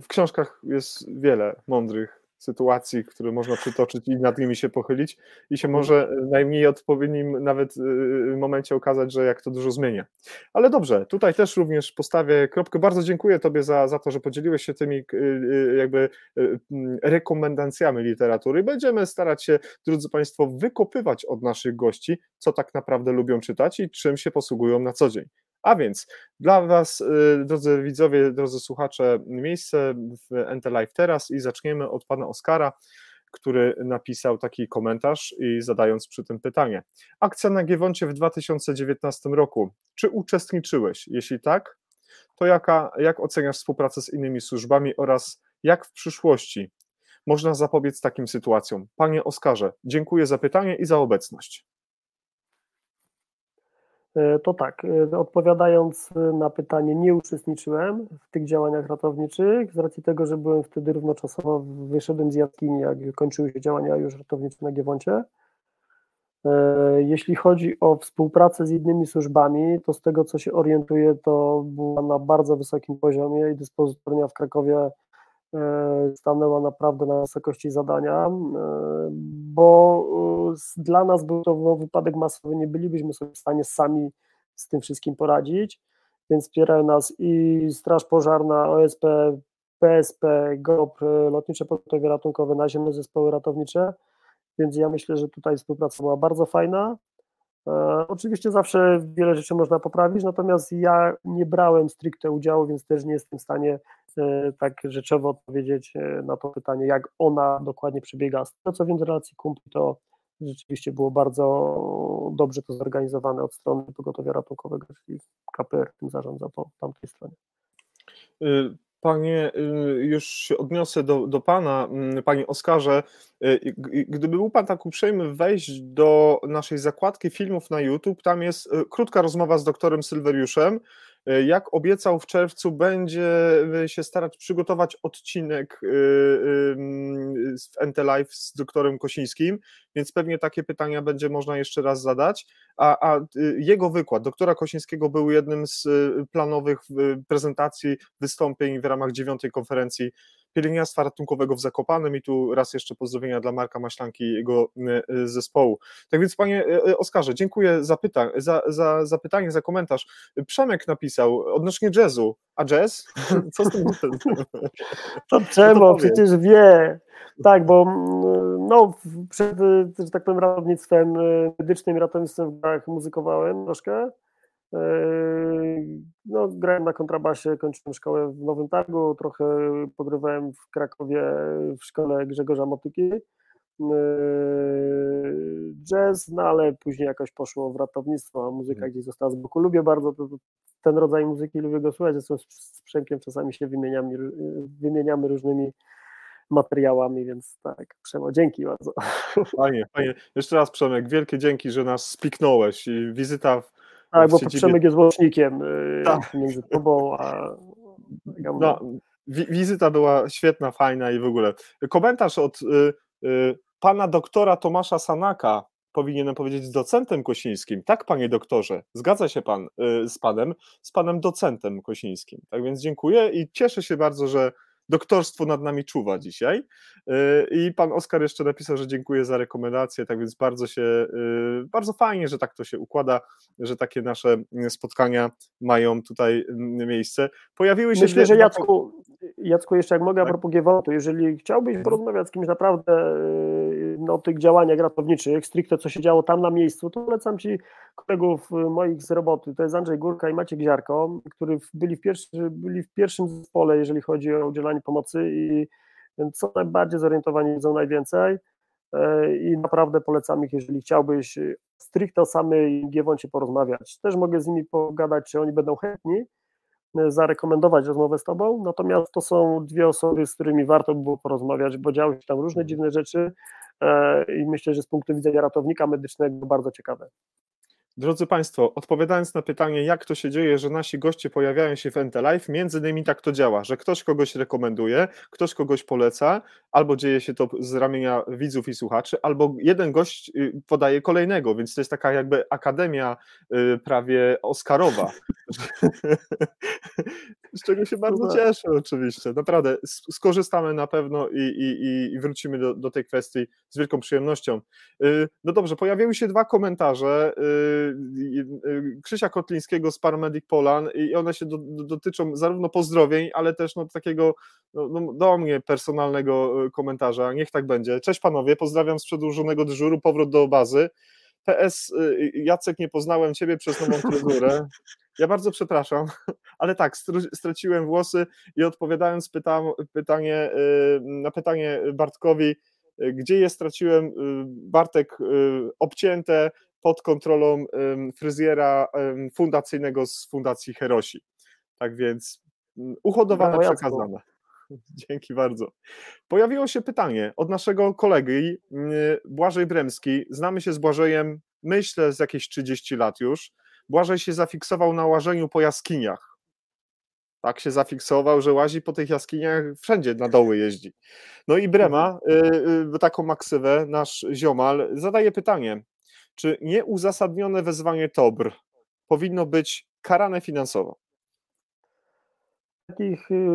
w książkach jest wiele mądrych sytuacji, które można przytoczyć i nad nimi się pochylić i się może najmniej odpowiednim nawet y, y, momencie okazać, że jak to dużo zmienia. Ale dobrze, tutaj też również postawię kropkę. Bardzo dziękuję Tobie za, za to, że podzieliłeś się tymi jakby rekomendacjami literatury. Będziemy starać się, drodzy Państwo, wykopywać od naszych gości, co tak naprawdę lubią czytać i czym się posługują na co dzień. A więc dla Was, drodzy widzowie, drodzy słuchacze, miejsce w NT Live teraz i zaczniemy od Pana Oskara, który napisał taki komentarz i zadając przy tym pytanie. Akcja na Giewoncie w 2019 roku. Czy uczestniczyłeś? Jeśli tak, to jaka, jak oceniasz współpracę z innymi służbami oraz jak w przyszłości można zapobiec takim sytuacjom? Panie Oskarze, dziękuję za pytanie i za obecność. E, to tak, e, odpowiadając na pytanie, nie uczestniczyłem w tych działaniach ratowniczych, z racji tego, że byłem wtedy równoczasowo, wyszedłem z jaskini, jak kończyły się działania już ratownicze na Giewoncie. E, jeśli chodzi o współpracę z innymi służbami, to z tego co się orientuję, to była na bardzo wysokim poziomie i dyspozytornia w Krakowie stanęła naprawdę na wysokości zadania, bo dla nas był to no, wypadek masowy, nie bylibyśmy sobie w stanie sami z tym wszystkim poradzić, więc wspierają nas i Straż Pożarna, OSP, PSP, GOP, Lotnicze Pogotowie Ratunkowe, naziemne zespoły ratownicze, więc ja myślę, że tutaj współpraca była bardzo fajna. E, oczywiście zawsze wiele rzeczy można poprawić, natomiast ja nie brałem stricte udziału, więc też nie jestem w stanie e, tak rzeczowo odpowiedzieć e, na to pytanie, jak ona dokładnie przebiega. Z tego co wiem z relacji kumpli, to rzeczywiście było bardzo dobrze to zorganizowane od strony pogotowia ratunkowego, czyli KPR tym zarządza po tamtej stronie. Y, panie, y, już się odniosę do, do Pana, mm, Panie Oskarze. Y, gdyby był Pan tak uprzejmy wejść do naszej zakładki filmów na YouTube, tam jest krótka rozmowa z doktorem Sylweriuszem, jak obiecał w czerwcu, będzie e, się starać przygotować odcinek e, w NT Live z doktorem Kosińskim, więc pewnie takie pytania będzie można jeszcze raz zadać. A, a jego wykład doktora Kosińskiego był jednym z planowych prezentacji, wystąpień w ramach dziewiątej konferencji pielęgniarstwa ratunkowego w Zakopanem i tu raz jeszcze pozdrowienia dla Marka Maślanki i jego zespołu. Tak więc panie Oskarze, dziękuję za, pyta za, za, za pytanie, za komentarz. Przemek napisał odnośnie jazzu, a jazz? Co z tym? to czemu? Przecież wie. Tak, bo no, przed, że tak powiem, ratownictwem medycznym, ratownictwem w grach muzykowałem troszkę no, grałem na kontrabasie, kończyłem szkołę w Nowym Targu, trochę pogrywałem w Krakowie w szkole Grzegorza Motyki. Yy, jazz, no ale później jakoś poszło w ratownictwo, a muzyka mhm. gdzieś została z boku. Lubię bardzo ten rodzaj muzyki, lubię go słuchać, zresztą z Przemkiem czasami się wymieniamy, wymieniamy różnymi materiałami, więc tak, Przemo, dzięki bardzo. Fajnie, fajnie. Jeszcze raz Przemek, wielkie dzięki, że nas spiknąłeś i wizyta w tak, bo siedzibie... Przemek jest łącznikiem y, tak. między tobą a... No, wi wizyta była świetna, fajna i w ogóle. Komentarz od y, y, pana doktora Tomasza Sanaka, powinienem powiedzieć z docentem Kosińskim. Tak, panie doktorze, zgadza się pan y, z panem, z panem docentem Kosińskim. Tak więc dziękuję i cieszę się bardzo, że doktorstwo nad nami czuwa dzisiaj. Y, I pan Oskar jeszcze napisał, że dziękuję za rekomendację, tak więc bardzo się, y, bardzo fajnie, że tak to się układa, że takie nasze spotkania mają tutaj miejsce. Pojawiły się... Myślę, że Jacku, Jacku, jeszcze jak mogę tak? a propos Giewontu, jeżeli chciałbyś mhm. porozmawiać z kimś naprawdę y, no, o tych działaniach ratowniczych, stricte co się działo tam na miejscu, to polecam Ci kolegów moich z roboty, to jest Andrzej Górka i Maciek Ziarko, którzy byli w, pierwszy, byli w pierwszym zespole, jeżeli chodzi o udzielanie pomocy i są najbardziej zorientowani, wiedzą najwięcej e, i naprawdę polecam ich, jeżeli chciałbyś stricte o samej Giewoncie porozmawiać. Też mogę z nimi pogadać, czy oni będą chętni zarekomendować rozmowę z Tobą, natomiast to są dwie osoby, z którymi warto było porozmawiać, bo działy się tam różne dziwne rzeczy e, i myślę, że z punktu widzenia ratownika medycznego bardzo ciekawe. Drodzy Państwo, odpowiadając na pytanie, jak to się dzieje, że nasi goście pojawiają się w NT Live, między innymi tak to działa, że ktoś kogoś rekomenduje, ktoś kogoś poleca, albo dzieje się to z ramienia widzów i słuchaczy, albo jeden gość y, podaje kolejnego, więc to jest taka jakby akademia y, prawie Oscarowa. z czego się bardzo no tak. cieszę oczywiście. Naprawdę, skorzystamy na pewno i, i, i wrócimy do, do tej kwestii z wielką przyjemnością. Y, no dobrze, pojawiły się dwa komentarze Krzysia Kotlińskiego z Paramedic Polan i one się do, do, dotyczą zarówno pozdrowień, ale też no, takiego no, no, do mnie personalnego komentarza. Niech tak będzie. Cześć panowie, pozdrawiam z przedłużonego dyżuru, powrót do bazy. PS, Jacek, nie poznałem ciebie przez nową fryzurę. Ja bardzo przepraszam, ale tak, straciłem włosy i odpowiadając pytam, pytanie, y, na pytanie Bartkowi, y, gdzie je straciłem, y, Bartek obcięte pod kontrolą fryzjera fundacyjnego z Fundacji Herosi. Tak więc mm, uhodowane, przekazane. Dzięki bardzo. Pojawiło się pytanie od naszego kolegi Błażej Bremski. Znamy się z Błażejem, myślę, z jakieś 30 lat już. Błażej się zafiksował na łażeniu po jaskiniach. Tak się zafiksował, że łazi po tych jaskiniach, wszędzie na doły jeździ. No i Brema, y, y, taką maksywę, nasz ziomal, zadaje pytanie, czy nieuzasadnione wezwanie TOBR powinno być karane finansowo? Takich y,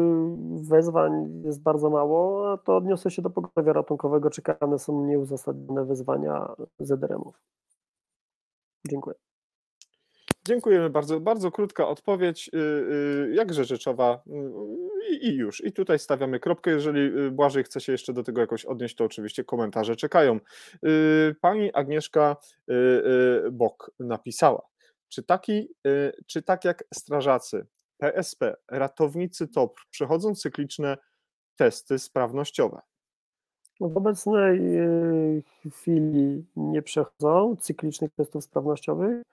wezwań jest bardzo mało, to odniosę się do pogotowia ratunkowego, czy karane są nieuzasadnione wezwania ZRM-ów. Dziękuję. Dziękujemy bardzo. Bardzo krótka odpowiedź, y, y, jakże rzeczowa y, i już. I tutaj stawiamy kropkę. Jeżeli Błażej chce się jeszcze do tego jakoś odnieść, to oczywiście komentarze czekają. Pani Agnieszka Bok napisała, czy, taki, czy tak jak strażacy, PSP, ratownicy TOPR przechodzą cykliczne testy sprawnościowe? W obecnej chwili nie przechodzą cyklicznych testów sprawnościowych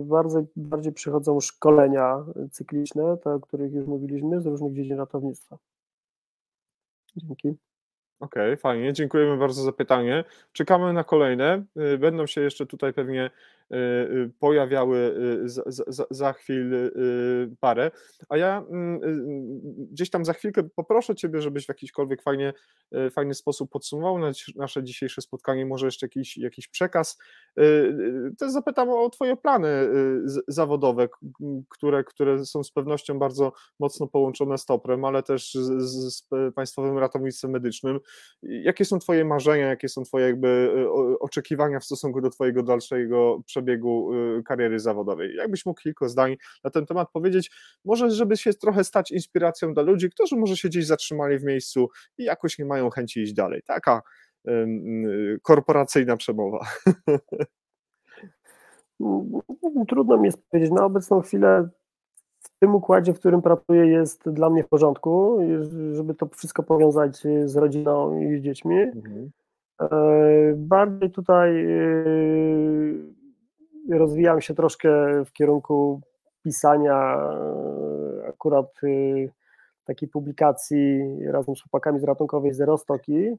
bardzo, bardziej przychodzą szkolenia cykliczne, te, o których już mówiliśmy, z różnych dziedzin ratownictwa. Dzięki. Okej, okay, fajnie. Dziękujemy bardzo za pytanie. Czekamy na kolejne. Y, będą się jeszcze tutaj pewnie Y, y, pojawiały y, za, za, za chwilę parę. A ja mm, gdzieś tam za chwilkę poproszę Ciebie, żebyś w jakiśkolwiek fajnie, fajny sposób podsumował nasze dzisiejsze spotkanie, może jeszcze jakiś, jakiś przekaz. Też zapytam o Twoje plany zawodowe, które, które są z pewnością bardzo mocno połączone z TOPRem, ale też z, z Państwowym Ratownictwem Medycznym. Jakie są Twoje marzenia, jakie są Twoje jakby oczekiwania w stosunku do Twojego dalszego przebiegu przebiegu y, kariery zawodowej. Jakbyś mógł kilka zdań na ten temat powiedzieć, może żeby się trochę stać inspiracją dla ludzi, którzy może się gdzieś zatrzymali w miejscu i jakoś nie mają chęci iść dalej. Taka y, korporacyjna przemowa. Trudno mi jest powiedzieć. Na obecną chwilę w tym układzie, w którym pracuję, jest dla mnie w porządku, żeby to wszystko powiązać z rodziną i z dziećmi. Mhm. E, bardziej tutaj y, rozwijam się troszkę w kierunku pisania e, akurat y, takiej publikacji razem z chłopakami z ratunkowej Zerostoki.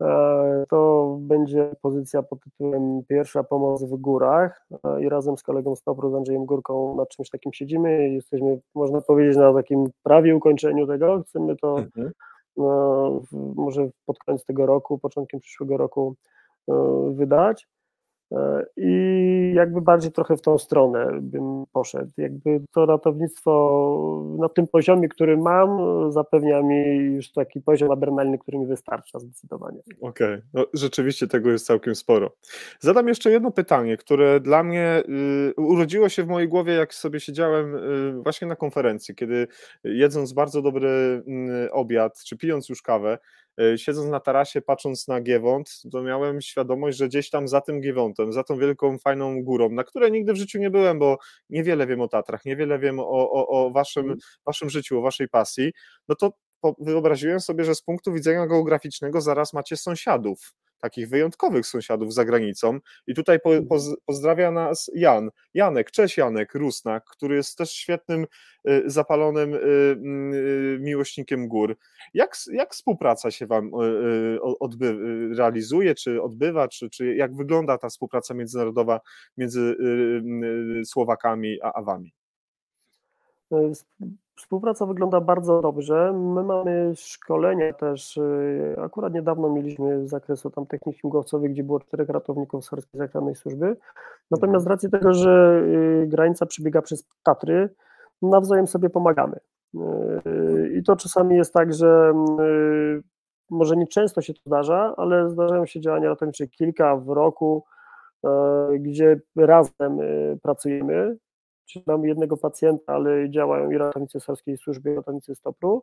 E, to będzie pozycja pod tytułem Pierwsza pomoc w górach e, i razem z kolegą Stopru, z Andrzejem Górką nad czymś takim siedzimy. Jesteśmy, można powiedzieć, na takim prawie ukończeniu tego. Chcemy to mhm. no, może pod koniec tego roku, początkiem przyszłego roku wydać. E, I jakby bardziej trochę w tą stronę bym poszedł. Jakby to ratownictwo na tym poziomie, który mam, zapewnia mi już taki poziom adrenaliny, który mi wystarcza zdecydowanie. Okej, okay. no, rzeczywiście tego jest całkiem sporo. Zadam jeszcze jedno pytanie, które dla mnie y, urodziło się w mojej głowie, jak sobie siedziałem y, właśnie na konferencji, kiedy jedząc bardzo dobry y, obiad, czy pijąc już kawę, siedząc na tarasie, patrząc na Giewont, to miałem świadomość, że gdzieś tam za tym Giewontem, za tą wielką, fajną górą, na której nigdy w życiu nie byłem, bo niewiele wiem o Tatrach, niewiele wiem o, o, o waszym, mhm. waszym życiu, o waszej pasji, no to wyobraziłem sobie, że z punktu widzenia geograficznego zaraz macie sąsiadów takich wyjątkowych sąsiadów za granicą. I tutaj mhm. pozdrawia nas Jan. Janek, cześć Janek Rusnak, który jest też świetnym, y, zapalonym y, y, miłośnikiem gór. Jak, jak współpraca się Wam odby, realizuje, czy odbywa, czy, czy jak wygląda ta współpraca międzynarodowa między Słowakami a, a Wami? Współpraca wygląda bardzo dobrze. My mamy szkolenia też. Y, akurat niedawno mieliśmy z zakresu tam technik śmigłowcowych, gdzie było czterech ratowników z Horskiej Zakranej Służby. Natomiast z racji tego, że y, granica przebiega przez Tatry, nawzajem sobie pomagamy. Y, I to czasami jest tak, że może nie często się to zdarza, ale zdarzają się działania ratownicze kilka w roku, gdzie razem pracujemy czyli mamy jednego pacjenta, ale działają i ratownicy Sorskiej Służby, i ratownicy Stopru.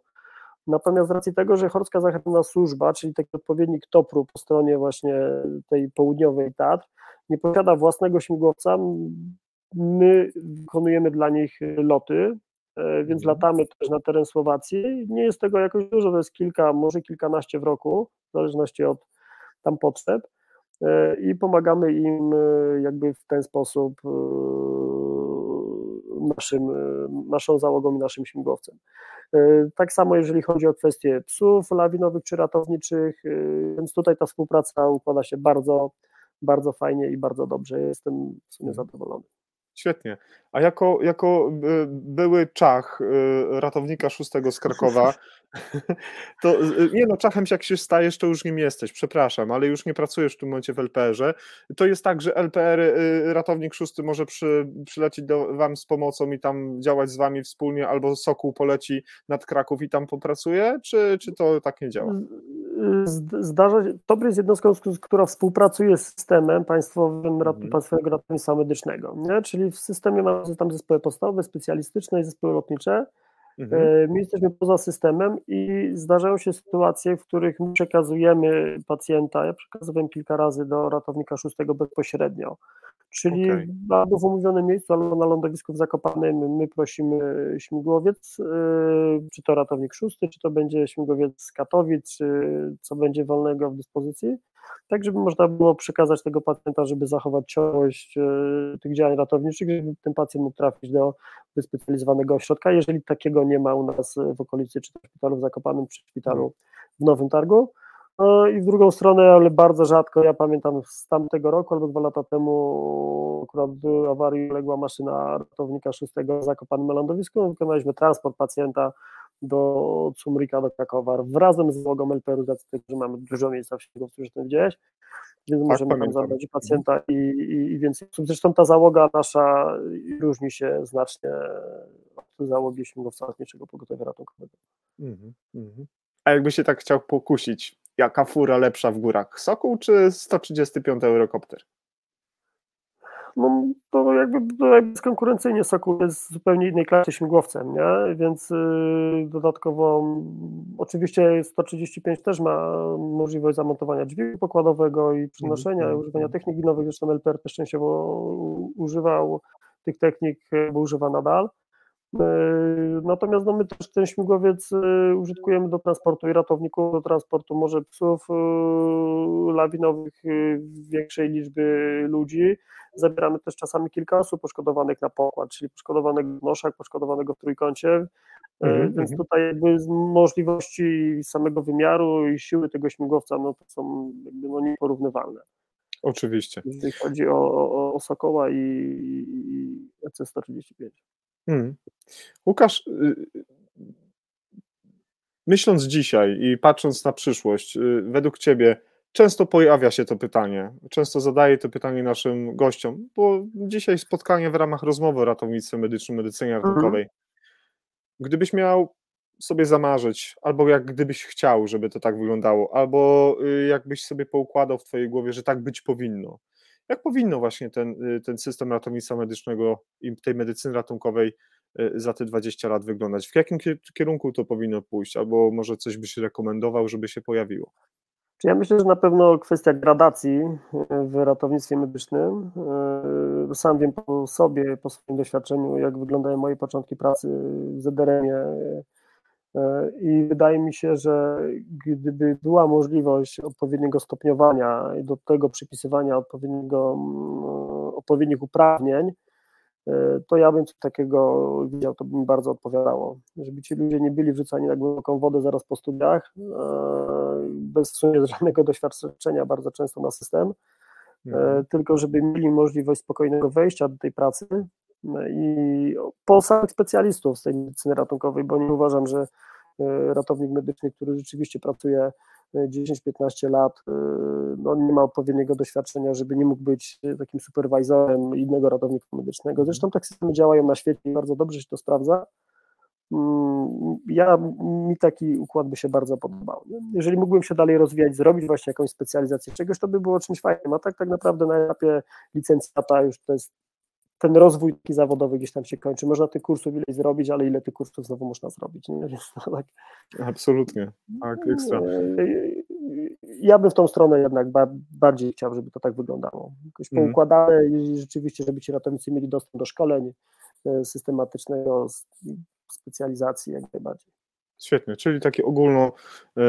Natomiast z racji tego, że Chorska Zachronna Służba, czyli taki odpowiednik Topru po stronie właśnie tej południowej Tatr, nie posiada własnego śmigłowca, my wykonujemy dla nich loty, więc mhm. latamy też na teren Słowacji. Nie jest tego jakoś dużo, to jest kilka, może kilkanaście w roku, w zależności od tam potrzeb i pomagamy im jakby w ten sposób naszym, naszą załogą i naszym śmigłowcem. E, tak samo jeżeli chodzi o kwestie psów lawinowych czy ratowniczych, e, więc tutaj ta współpraca układa się bardzo, bardzo fajnie i bardzo dobrze. Jestem w sumie mhm. zadowolony. Świetnie. A jako, jako były Czach, ratownika szóstego z Krakowa, to nie no, Czachem jak się stajesz, to już nim jesteś, przepraszam, ale już nie pracujesz w tym momencie w LPR-ze. To jest tak, że LPR, ratownik szósty może przy, przylecieć do wam z pomocą i tam działać z wami wspólnie, albo Sokół poleci nad Kraków i tam popracuje, czy, czy to tak nie działa? Zdarza się, jest jednostką, która współpracuje z systemem państwowym mhm. państwowego ratownictwa medycznego, nie? czyli w systemie mamy tam zespoły podstawowe, specjalistyczne i zespoły lotnicze, Mhm. E, my jesteśmy poza systemem i zdarzają się sytuacje, w których my przekazujemy pacjenta, ja przekazywałem kilka razy do ratownika szóstego bezpośrednio, czyli okay. albo w umówionym miejscu, albo na lądowisku w Zakopanem my prosimy śmigłowiec, e, czy to ratownik szósty, czy to będzie śmigłowiec z Katowic, czy co będzie wolnego w dyspozycji, tak żeby można było przekazać tego pacjenta, żeby zachować ciągłość e, tych działań ratowniczych, żeby ten pacjent mógł trafić do wyspecjalizowanego ośrodka, jeżeli takiego nie ma u nas w okolicy, czy to w szpitalu w Zakopanem, czy w szpitalu w Nowym Targu. No I w drugą stronę, ale bardzo rzadko, ja pamiętam z tamtego roku albo dwa lata temu akurat w awarii uległa maszyna ratownika szóstego w Zakopanym lądowisku, wykonaliśmy transport pacjenta do Cumrika, do Krakowa, razem z załogą LPR-u, że mamy dużo miejsca w śmigłowcu, że to widziałeś, więc tak, możemy pamiętam. tam zabrać pacjenta i, i, i więcej osób. Zresztą ta załoga nasza różni się znacznie od załogi śmigłowca lotniczego pogotowia ratunkowego. Mm -hmm. A jakby się tak chciał pokusić, jaka fura lepsza w górach, Sokół czy 135 Eurocopter? no to jakby, to jakby bezkonkurencyjnie Sokół jest zupełnie innej klasie śmigłowcem, nie? więc yy, dodatkowo oczywiście 135 też ma możliwość zamontowania dźwigu pokładowego i przenoszenia, mm, używania technik nowych, zresztą LPR też częściowo używał tych technik, bo używa nadal. Yy, natomiast no, my też ten śmigłowiec yy, użytkujemy do transportu i ratowników, do transportu może psów yy, lawinowych, większej liczby ludzi. Zabieramy też czasami kilka osób poszkodowanych na pokład, czyli poszkodowanego w noszach, poszkodowanego w trójkącie. Mm, Więc mm. tutaj jakby możliwości samego wymiaru i siły tego śmigłowca no, to są jakby no, nieporównywalne. Oczywiście. Jeżeli chodzi o, o, o Sokoła i, i EC-135. Hmm. Łukasz, y, myśląc dzisiaj i patrząc na przyszłość, y, według Ciebie często pojawia się to pytanie, często zadaję to pytanie naszym gościom, bo dzisiaj spotkanie w ramach rozmowy o ratownictwie medycznym, medycynie mhm. ratunkowej. Gdybyś miał sobie zamarzyć, albo jak gdybyś chciał, żeby to tak wyglądało, albo y, jakbyś sobie poukładał w Twojej głowie, że tak być powinno. Jak powinno właśnie ten, y, ten system ratownictwa medycznego i tej medycyny ratunkowej y, za te 20 lat wyglądać? W jakim kierunku to powinno pójść? Albo może coś byś rekomendował, żeby się pojawiło? Ja myślę, że na pewno kwestia gradacji w ratownictwie medycznym. Y, sam wiem po sobie, po swoim doświadczeniu, jak wyglądają moje początki pracy w ZDRM-ie i wydaje mi się, że gdyby była możliwość odpowiedniego stopniowania i do tego przypisywania odpowiedniego, mm, odpowiednich uprawnień, e, to ja bym coś takiego widział, to by mi bardzo odpowiadało. Żeby ci ludzie nie byli wrzucani na głęboką wodę zaraz po studiach, e, bez żadnego doświadczenia bardzo często na system, e, mhm. tylko żeby mieli możliwość spokojnego wejścia do tej pracy i po samych specjalistów z tej medycyny ratunkowej, bo nie uważam, że e, ratownik medyczny, który rzeczywiście pracuje 10-15 e, lat, e, no nie ma odpowiedniego doświadczenia, żeby nie mógł być takim superwajzorem innego ratownika medycznego. Mhm. Zresztą tak systemy działają na świecie i bardzo dobrze się to sprawdza. Mm, ja, mi taki układ by się bardzo podobał. Jeżeli mógłbym się dalej rozwijać, zrobić właśnie jakąś specjalizację czegoś, to by było czymś fajnym, a tak tak naprawdę na etapie licencjata już to jest ten rozwój taki zawodowy gdzieś tam się kończy. Można tych kursów ileś zrobić, ale ile tych kursów znowu można zrobić? Nie? tak. Absolutnie, tak, ekstra. ja bym w tą stronę jednak bardziej chciał, żeby to tak wyglądało. Jakoś mhm. poukładane i rzeczywiście, żeby ci ratownicy mieli dostęp do szkoleń e, systematycznego, specjalizacji jak najbardziej. Świetnie, czyli taki ogólno y,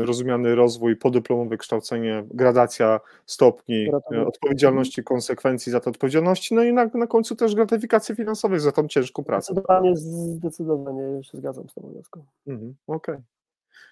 y, rozumiany rozwój, podyplomowe kształcenie, gradacja stopni, y, odpowiedzialności, konsekwencji za te odpowiedzialności, no i na, na końcu też gratyfikacji finansowej za tą ciężką pracę. Zdecydowanie, zdecydowanie się zgadzam z tą wnioską. Mhm, Okej, okay.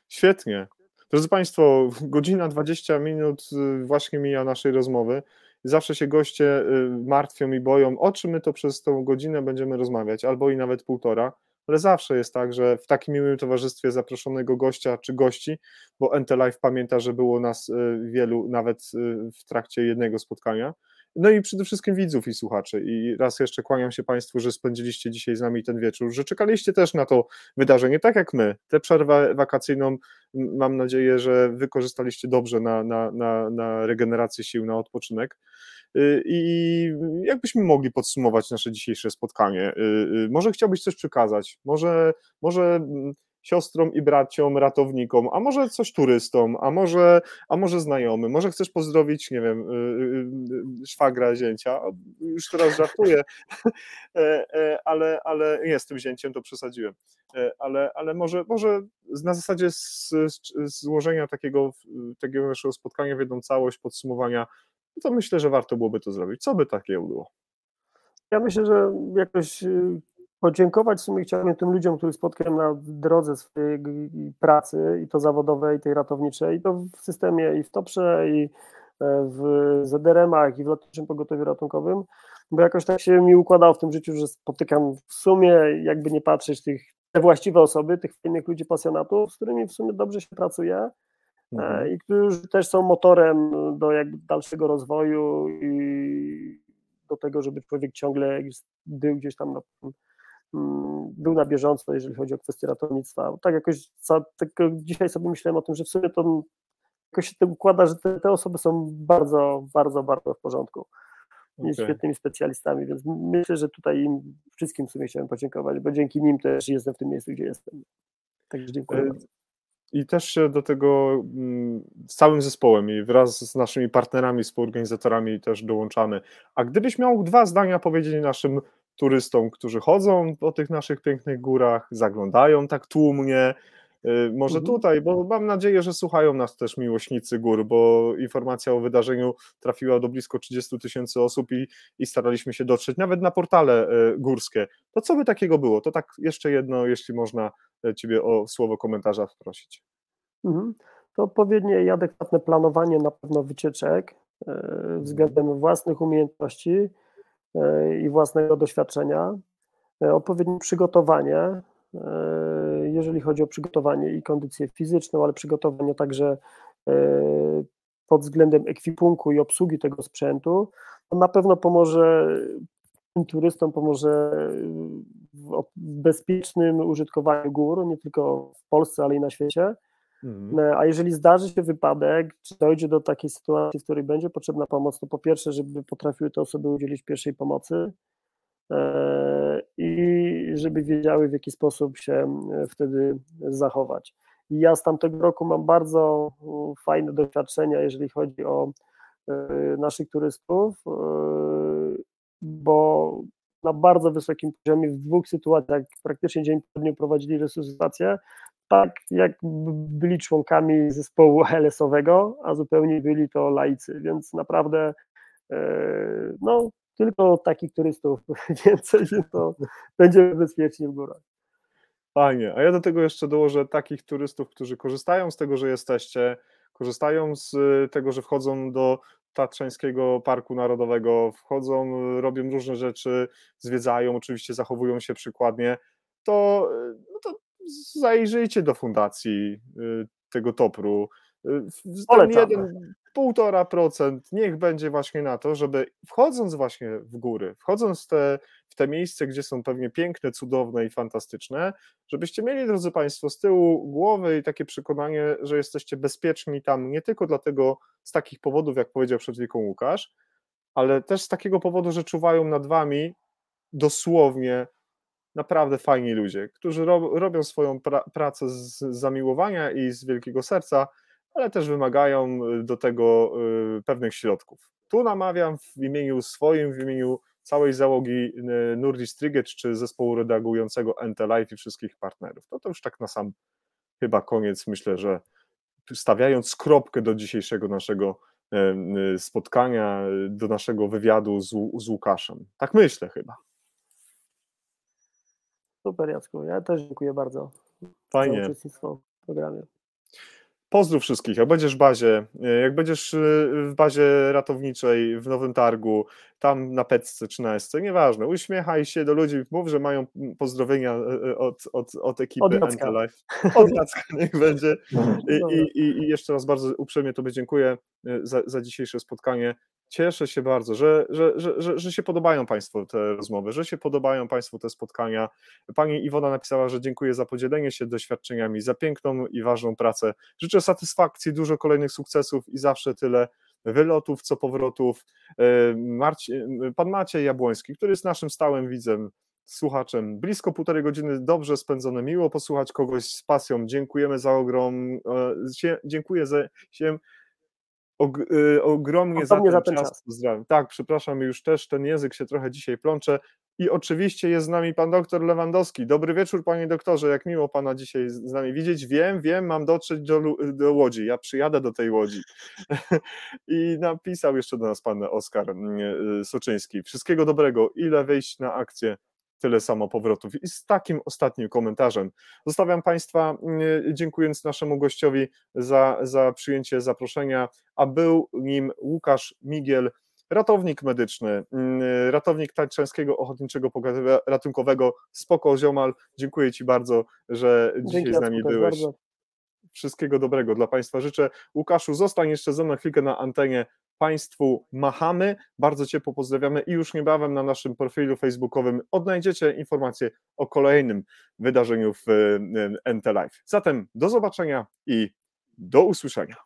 świetnie. Drodzy Państwo, godzina 20 minut właśnie mija naszej rozmowy. Zawsze się goście martwią i boją, o czym my to przez tą godzinę będziemy rozmawiać, albo i nawet półtora ale zawsze jest tak, że w takim miłym towarzystwie zaproszonego gościa czy gości, bo NT Live pamięta, że było nas y, wielu nawet y, w trakcie jednego spotkania, no i przede wszystkim widzów i słuchaczy. I raz jeszcze kłaniam się Państwu, że spędziliście dzisiaj z nami ten wieczór, że czekaliście też na to wydarzenie, tak jak my. Tę przerwę wakacyjną mam nadzieję, że wykorzystaliście dobrze na, na, na, na regenerację sił, na odpoczynek. Y, I jakbyśmy mogli podsumować nasze dzisiejsze spotkanie? Y, y, może chciałbyś coś przekazać? Może, może mm, siostrom i braciom, ratownikom, a może coś turystom, a może, a może znajomym, może chcesz pozdrowić, nie wiem, szwagra, zięcia, już teraz żartuję, e, e, ale, ale nie, z tym zięciem to przesadziłem, e, ale, ale może, może na zasadzie z, z, złożenia takiego, takiego naszego spotkania w jedną całość, podsumowania, no to myślę, że warto byłoby to zrobić. Co by takiego było? Ja myślę, że jakoś y, podziękować w sumie chciałbym tym ludziom, których spotkałem na drodze swojej pracy, i to zawodowej, i tej ratowniczej, i to w systemie, i w TOPRze, i e, w ZDRM-ach, i w Lotniczym Pogotowiu Ratunkowym, bo jakoś tak się mi układało w tym życiu, że spotykam w sumie, jakby nie patrzeć, tych, te właściwe osoby, tych fajnych ludzi, pasjonatów, z którymi w sumie dobrze się pracuje, mhm. i którzy też są motorem do jakby dalszego rozwoju i do tego, żeby człowiek ciągle był gdzieś tam na, mm, był na bieżąco, jeżeli chodzi o kwestie ratownictwa. Tak jakoś tak dzisiaj sobie myślałem o tym, że w sumie to jakoś się to układa, że te, te osoby są bardzo, bardzo, bardzo w porządku. Okay. Świetnymi specjalistami, więc myślę, że tutaj im wszystkim w sumie chciałem podziękować, bo dzięki nim też jestem w tym miejscu, gdzie jestem. Także dziękuję. E, i też się do tego mm, z całym zespołem i wraz z naszymi partnerami, współorganizatorami też dołączamy. A gdybyś miał dwa zdania powiedzieć naszym turystom, którzy chodzą po tych naszych pięknych górach, zaglądają tak tłumnie, może mhm. tutaj, bo mam nadzieję, że słuchają nas też miłośnicy gór, bo informacja o wydarzeniu trafiła do blisko 30 tysięcy osób i, i staraliśmy się dotrzeć nawet na portale y, górskie. To co by takiego było? To tak jeszcze jedno, jeśli można E, ciebie o słowo komentarza prosić. Mhm. To odpowiednie i adekwatne planowanie na pewno wycieczek e, mhm. względem własnych umiejętności e, i własnego doświadczenia, odpowiednie przygotowanie, jeżeli chodzi o przygotowanie i kondycję fizyczną, ale przygotowanie także pod względem ekwipunku i obsługi tego sprzętu, to na pewno pomoże tym turystom, pomoże w bezpiecznym użytkowaniu gór, nie tylko w Polsce, ale i na świecie. Mhm. A jeżeli zdarzy się wypadek, czy dojdzie do takiej sytuacji, w której będzie potrzebna pomoc, to po pierwsze, żeby potrafiły te osoby udzielić pierwszej pomocy e, i żeby wiedziały, w jaki sposób się e, wtedy zachować. Ja z tamtego roku mam bardzo fajne doświadczenia, jeżeli chodzi o e, naszych turystów, bo na bardzo wysokim poziomie w dwóch sytuacjach praktycznie dzień po dniu prowadzili resuscytację, tak jak byli członkami zespołu LS-owego, a zupełnie byli to laicy, więc naprawdę e, no, tylko takich turystów więcej, to będziemy bezpieczni w górach. Fajnie, a ja do tego jeszcze dołożę takich turystów, którzy korzystają z tego, że jesteście, korzystają z tego, że wchodzą do Tatrzańskiego Parku Narodowego, wchodzą, robią różne rzeczy, zwiedzają, oczywiście zachowują się przykładnie, to, no to zajrzyjcie do fundacji y, tego topru. Y, ten jeden, półtora procent niech będzie właśnie na to, żeby wchodząc właśnie w góry, wchodząc w te, w te miejsce, gdzie są pewnie piękne, cudowne i fantastyczne, żebyście mieli, drodzy Państwo, z tyłu głowy i takie przekonanie, że jesteście bezpieczni tam nie tylko dlatego, z takich powodów, jak powiedział przed chwilą Łukasz, ale też z takiego powodu, że czuwają nad Wami dosłownie naprawdę fajni ludzie, którzy robią swoją pra pracę z zamiłowania i z wielkiego serca, ale też wymagają do tego pewnych środków. Tu namawiam w imieniu swoim, w imieniu całej załogi Nurdis Trigger czy zespołu redagującego NT Live i wszystkich partnerów. No to już tak na sam chyba koniec myślę, że stawiając kropkę do dzisiejszego naszego spotkania, do naszego wywiadu z, z Łukaszem. Tak myślę chyba. Super Jacku, ja też dziękuję bardzo Fajnie. za uczestnictwo w programie. Pozdrów wszystkich. Jak będziesz w bazie, jak będziesz y, w bazie ratowniczej w Nowym Targu, tam na Petce czy na SC, nieważne, uśmiechaj się do ludzi, mów, że mają pozdrowienia y, od, od, od ekipy Od Antilife. Od Jacka niech będzie. I, i, I jeszcze raz bardzo uprzejmie Tobie dziękuję za, za dzisiejsze spotkanie. Cieszę się bardzo, że, że, że, że, się podobają Państwu te rozmowy, że się podobają Państwu te spotkania. Pani Iwona napisała, że dziękuję za podzielenie się doświadczeniami, za piękną i ważną pracę. Życzę satysfakcji, dużo kolejnych sukcesów i zawsze tyle wylotów, co powrotów. E, Marci, pan Maciej Jabłoński, który jest naszym stałym widzem, słuchaczem. Blisko półtorej godziny dobrze spędzone, miło posłuchać kogoś z pasją. Dziękujemy za ogrom, e, dziękuję za się Og, y, ogromnie za ten, za ten czas. czas. Pozdrawiam. Tak, przepraszam, już też ten język się trochę dzisiaj plącze. I oczywiście jest z nami pan doktor Lewandowski. Dobry wieczór, panie doktorze. Jak miło pana dzisiaj z nami widzieć. Wiem, wiem, mam dotrzeć do, do Łodzi. Ja przyjadę do tej Łodzi. I napisał jeszcze do nas pan Oskar mm, y, Soczyński. Wszystkiego dobrego. Ile wejść na akcję? Tyle samo powrotów. I z takim ostatnim komentarzem zostawiam Państwa, mm, dziękując naszemu gościowi za, za przyjęcie zaproszenia, a był nim Łukasz Migiel, ratownik medyczny, mm, ratownik Tatrzańskiego Ochotniczego Ratunkowego Spoko Ziomal. Dziękuję Ci bardzo, że Dzięki dzisiaj z nami byłeś. Bardzo. Wszystkiego dobrego dla Państwa życzę. Łukaszu, zostań jeszcze ze mną chwilkę na antenie. Państwu machamy. Bardzo Ciepło pozdrawiamy i już niebawem na naszym profilu facebookowym odnajdziecie informacje o kolejnym wydarzeniu w NT Live. Zatem do zobaczenia i do usłyszenia.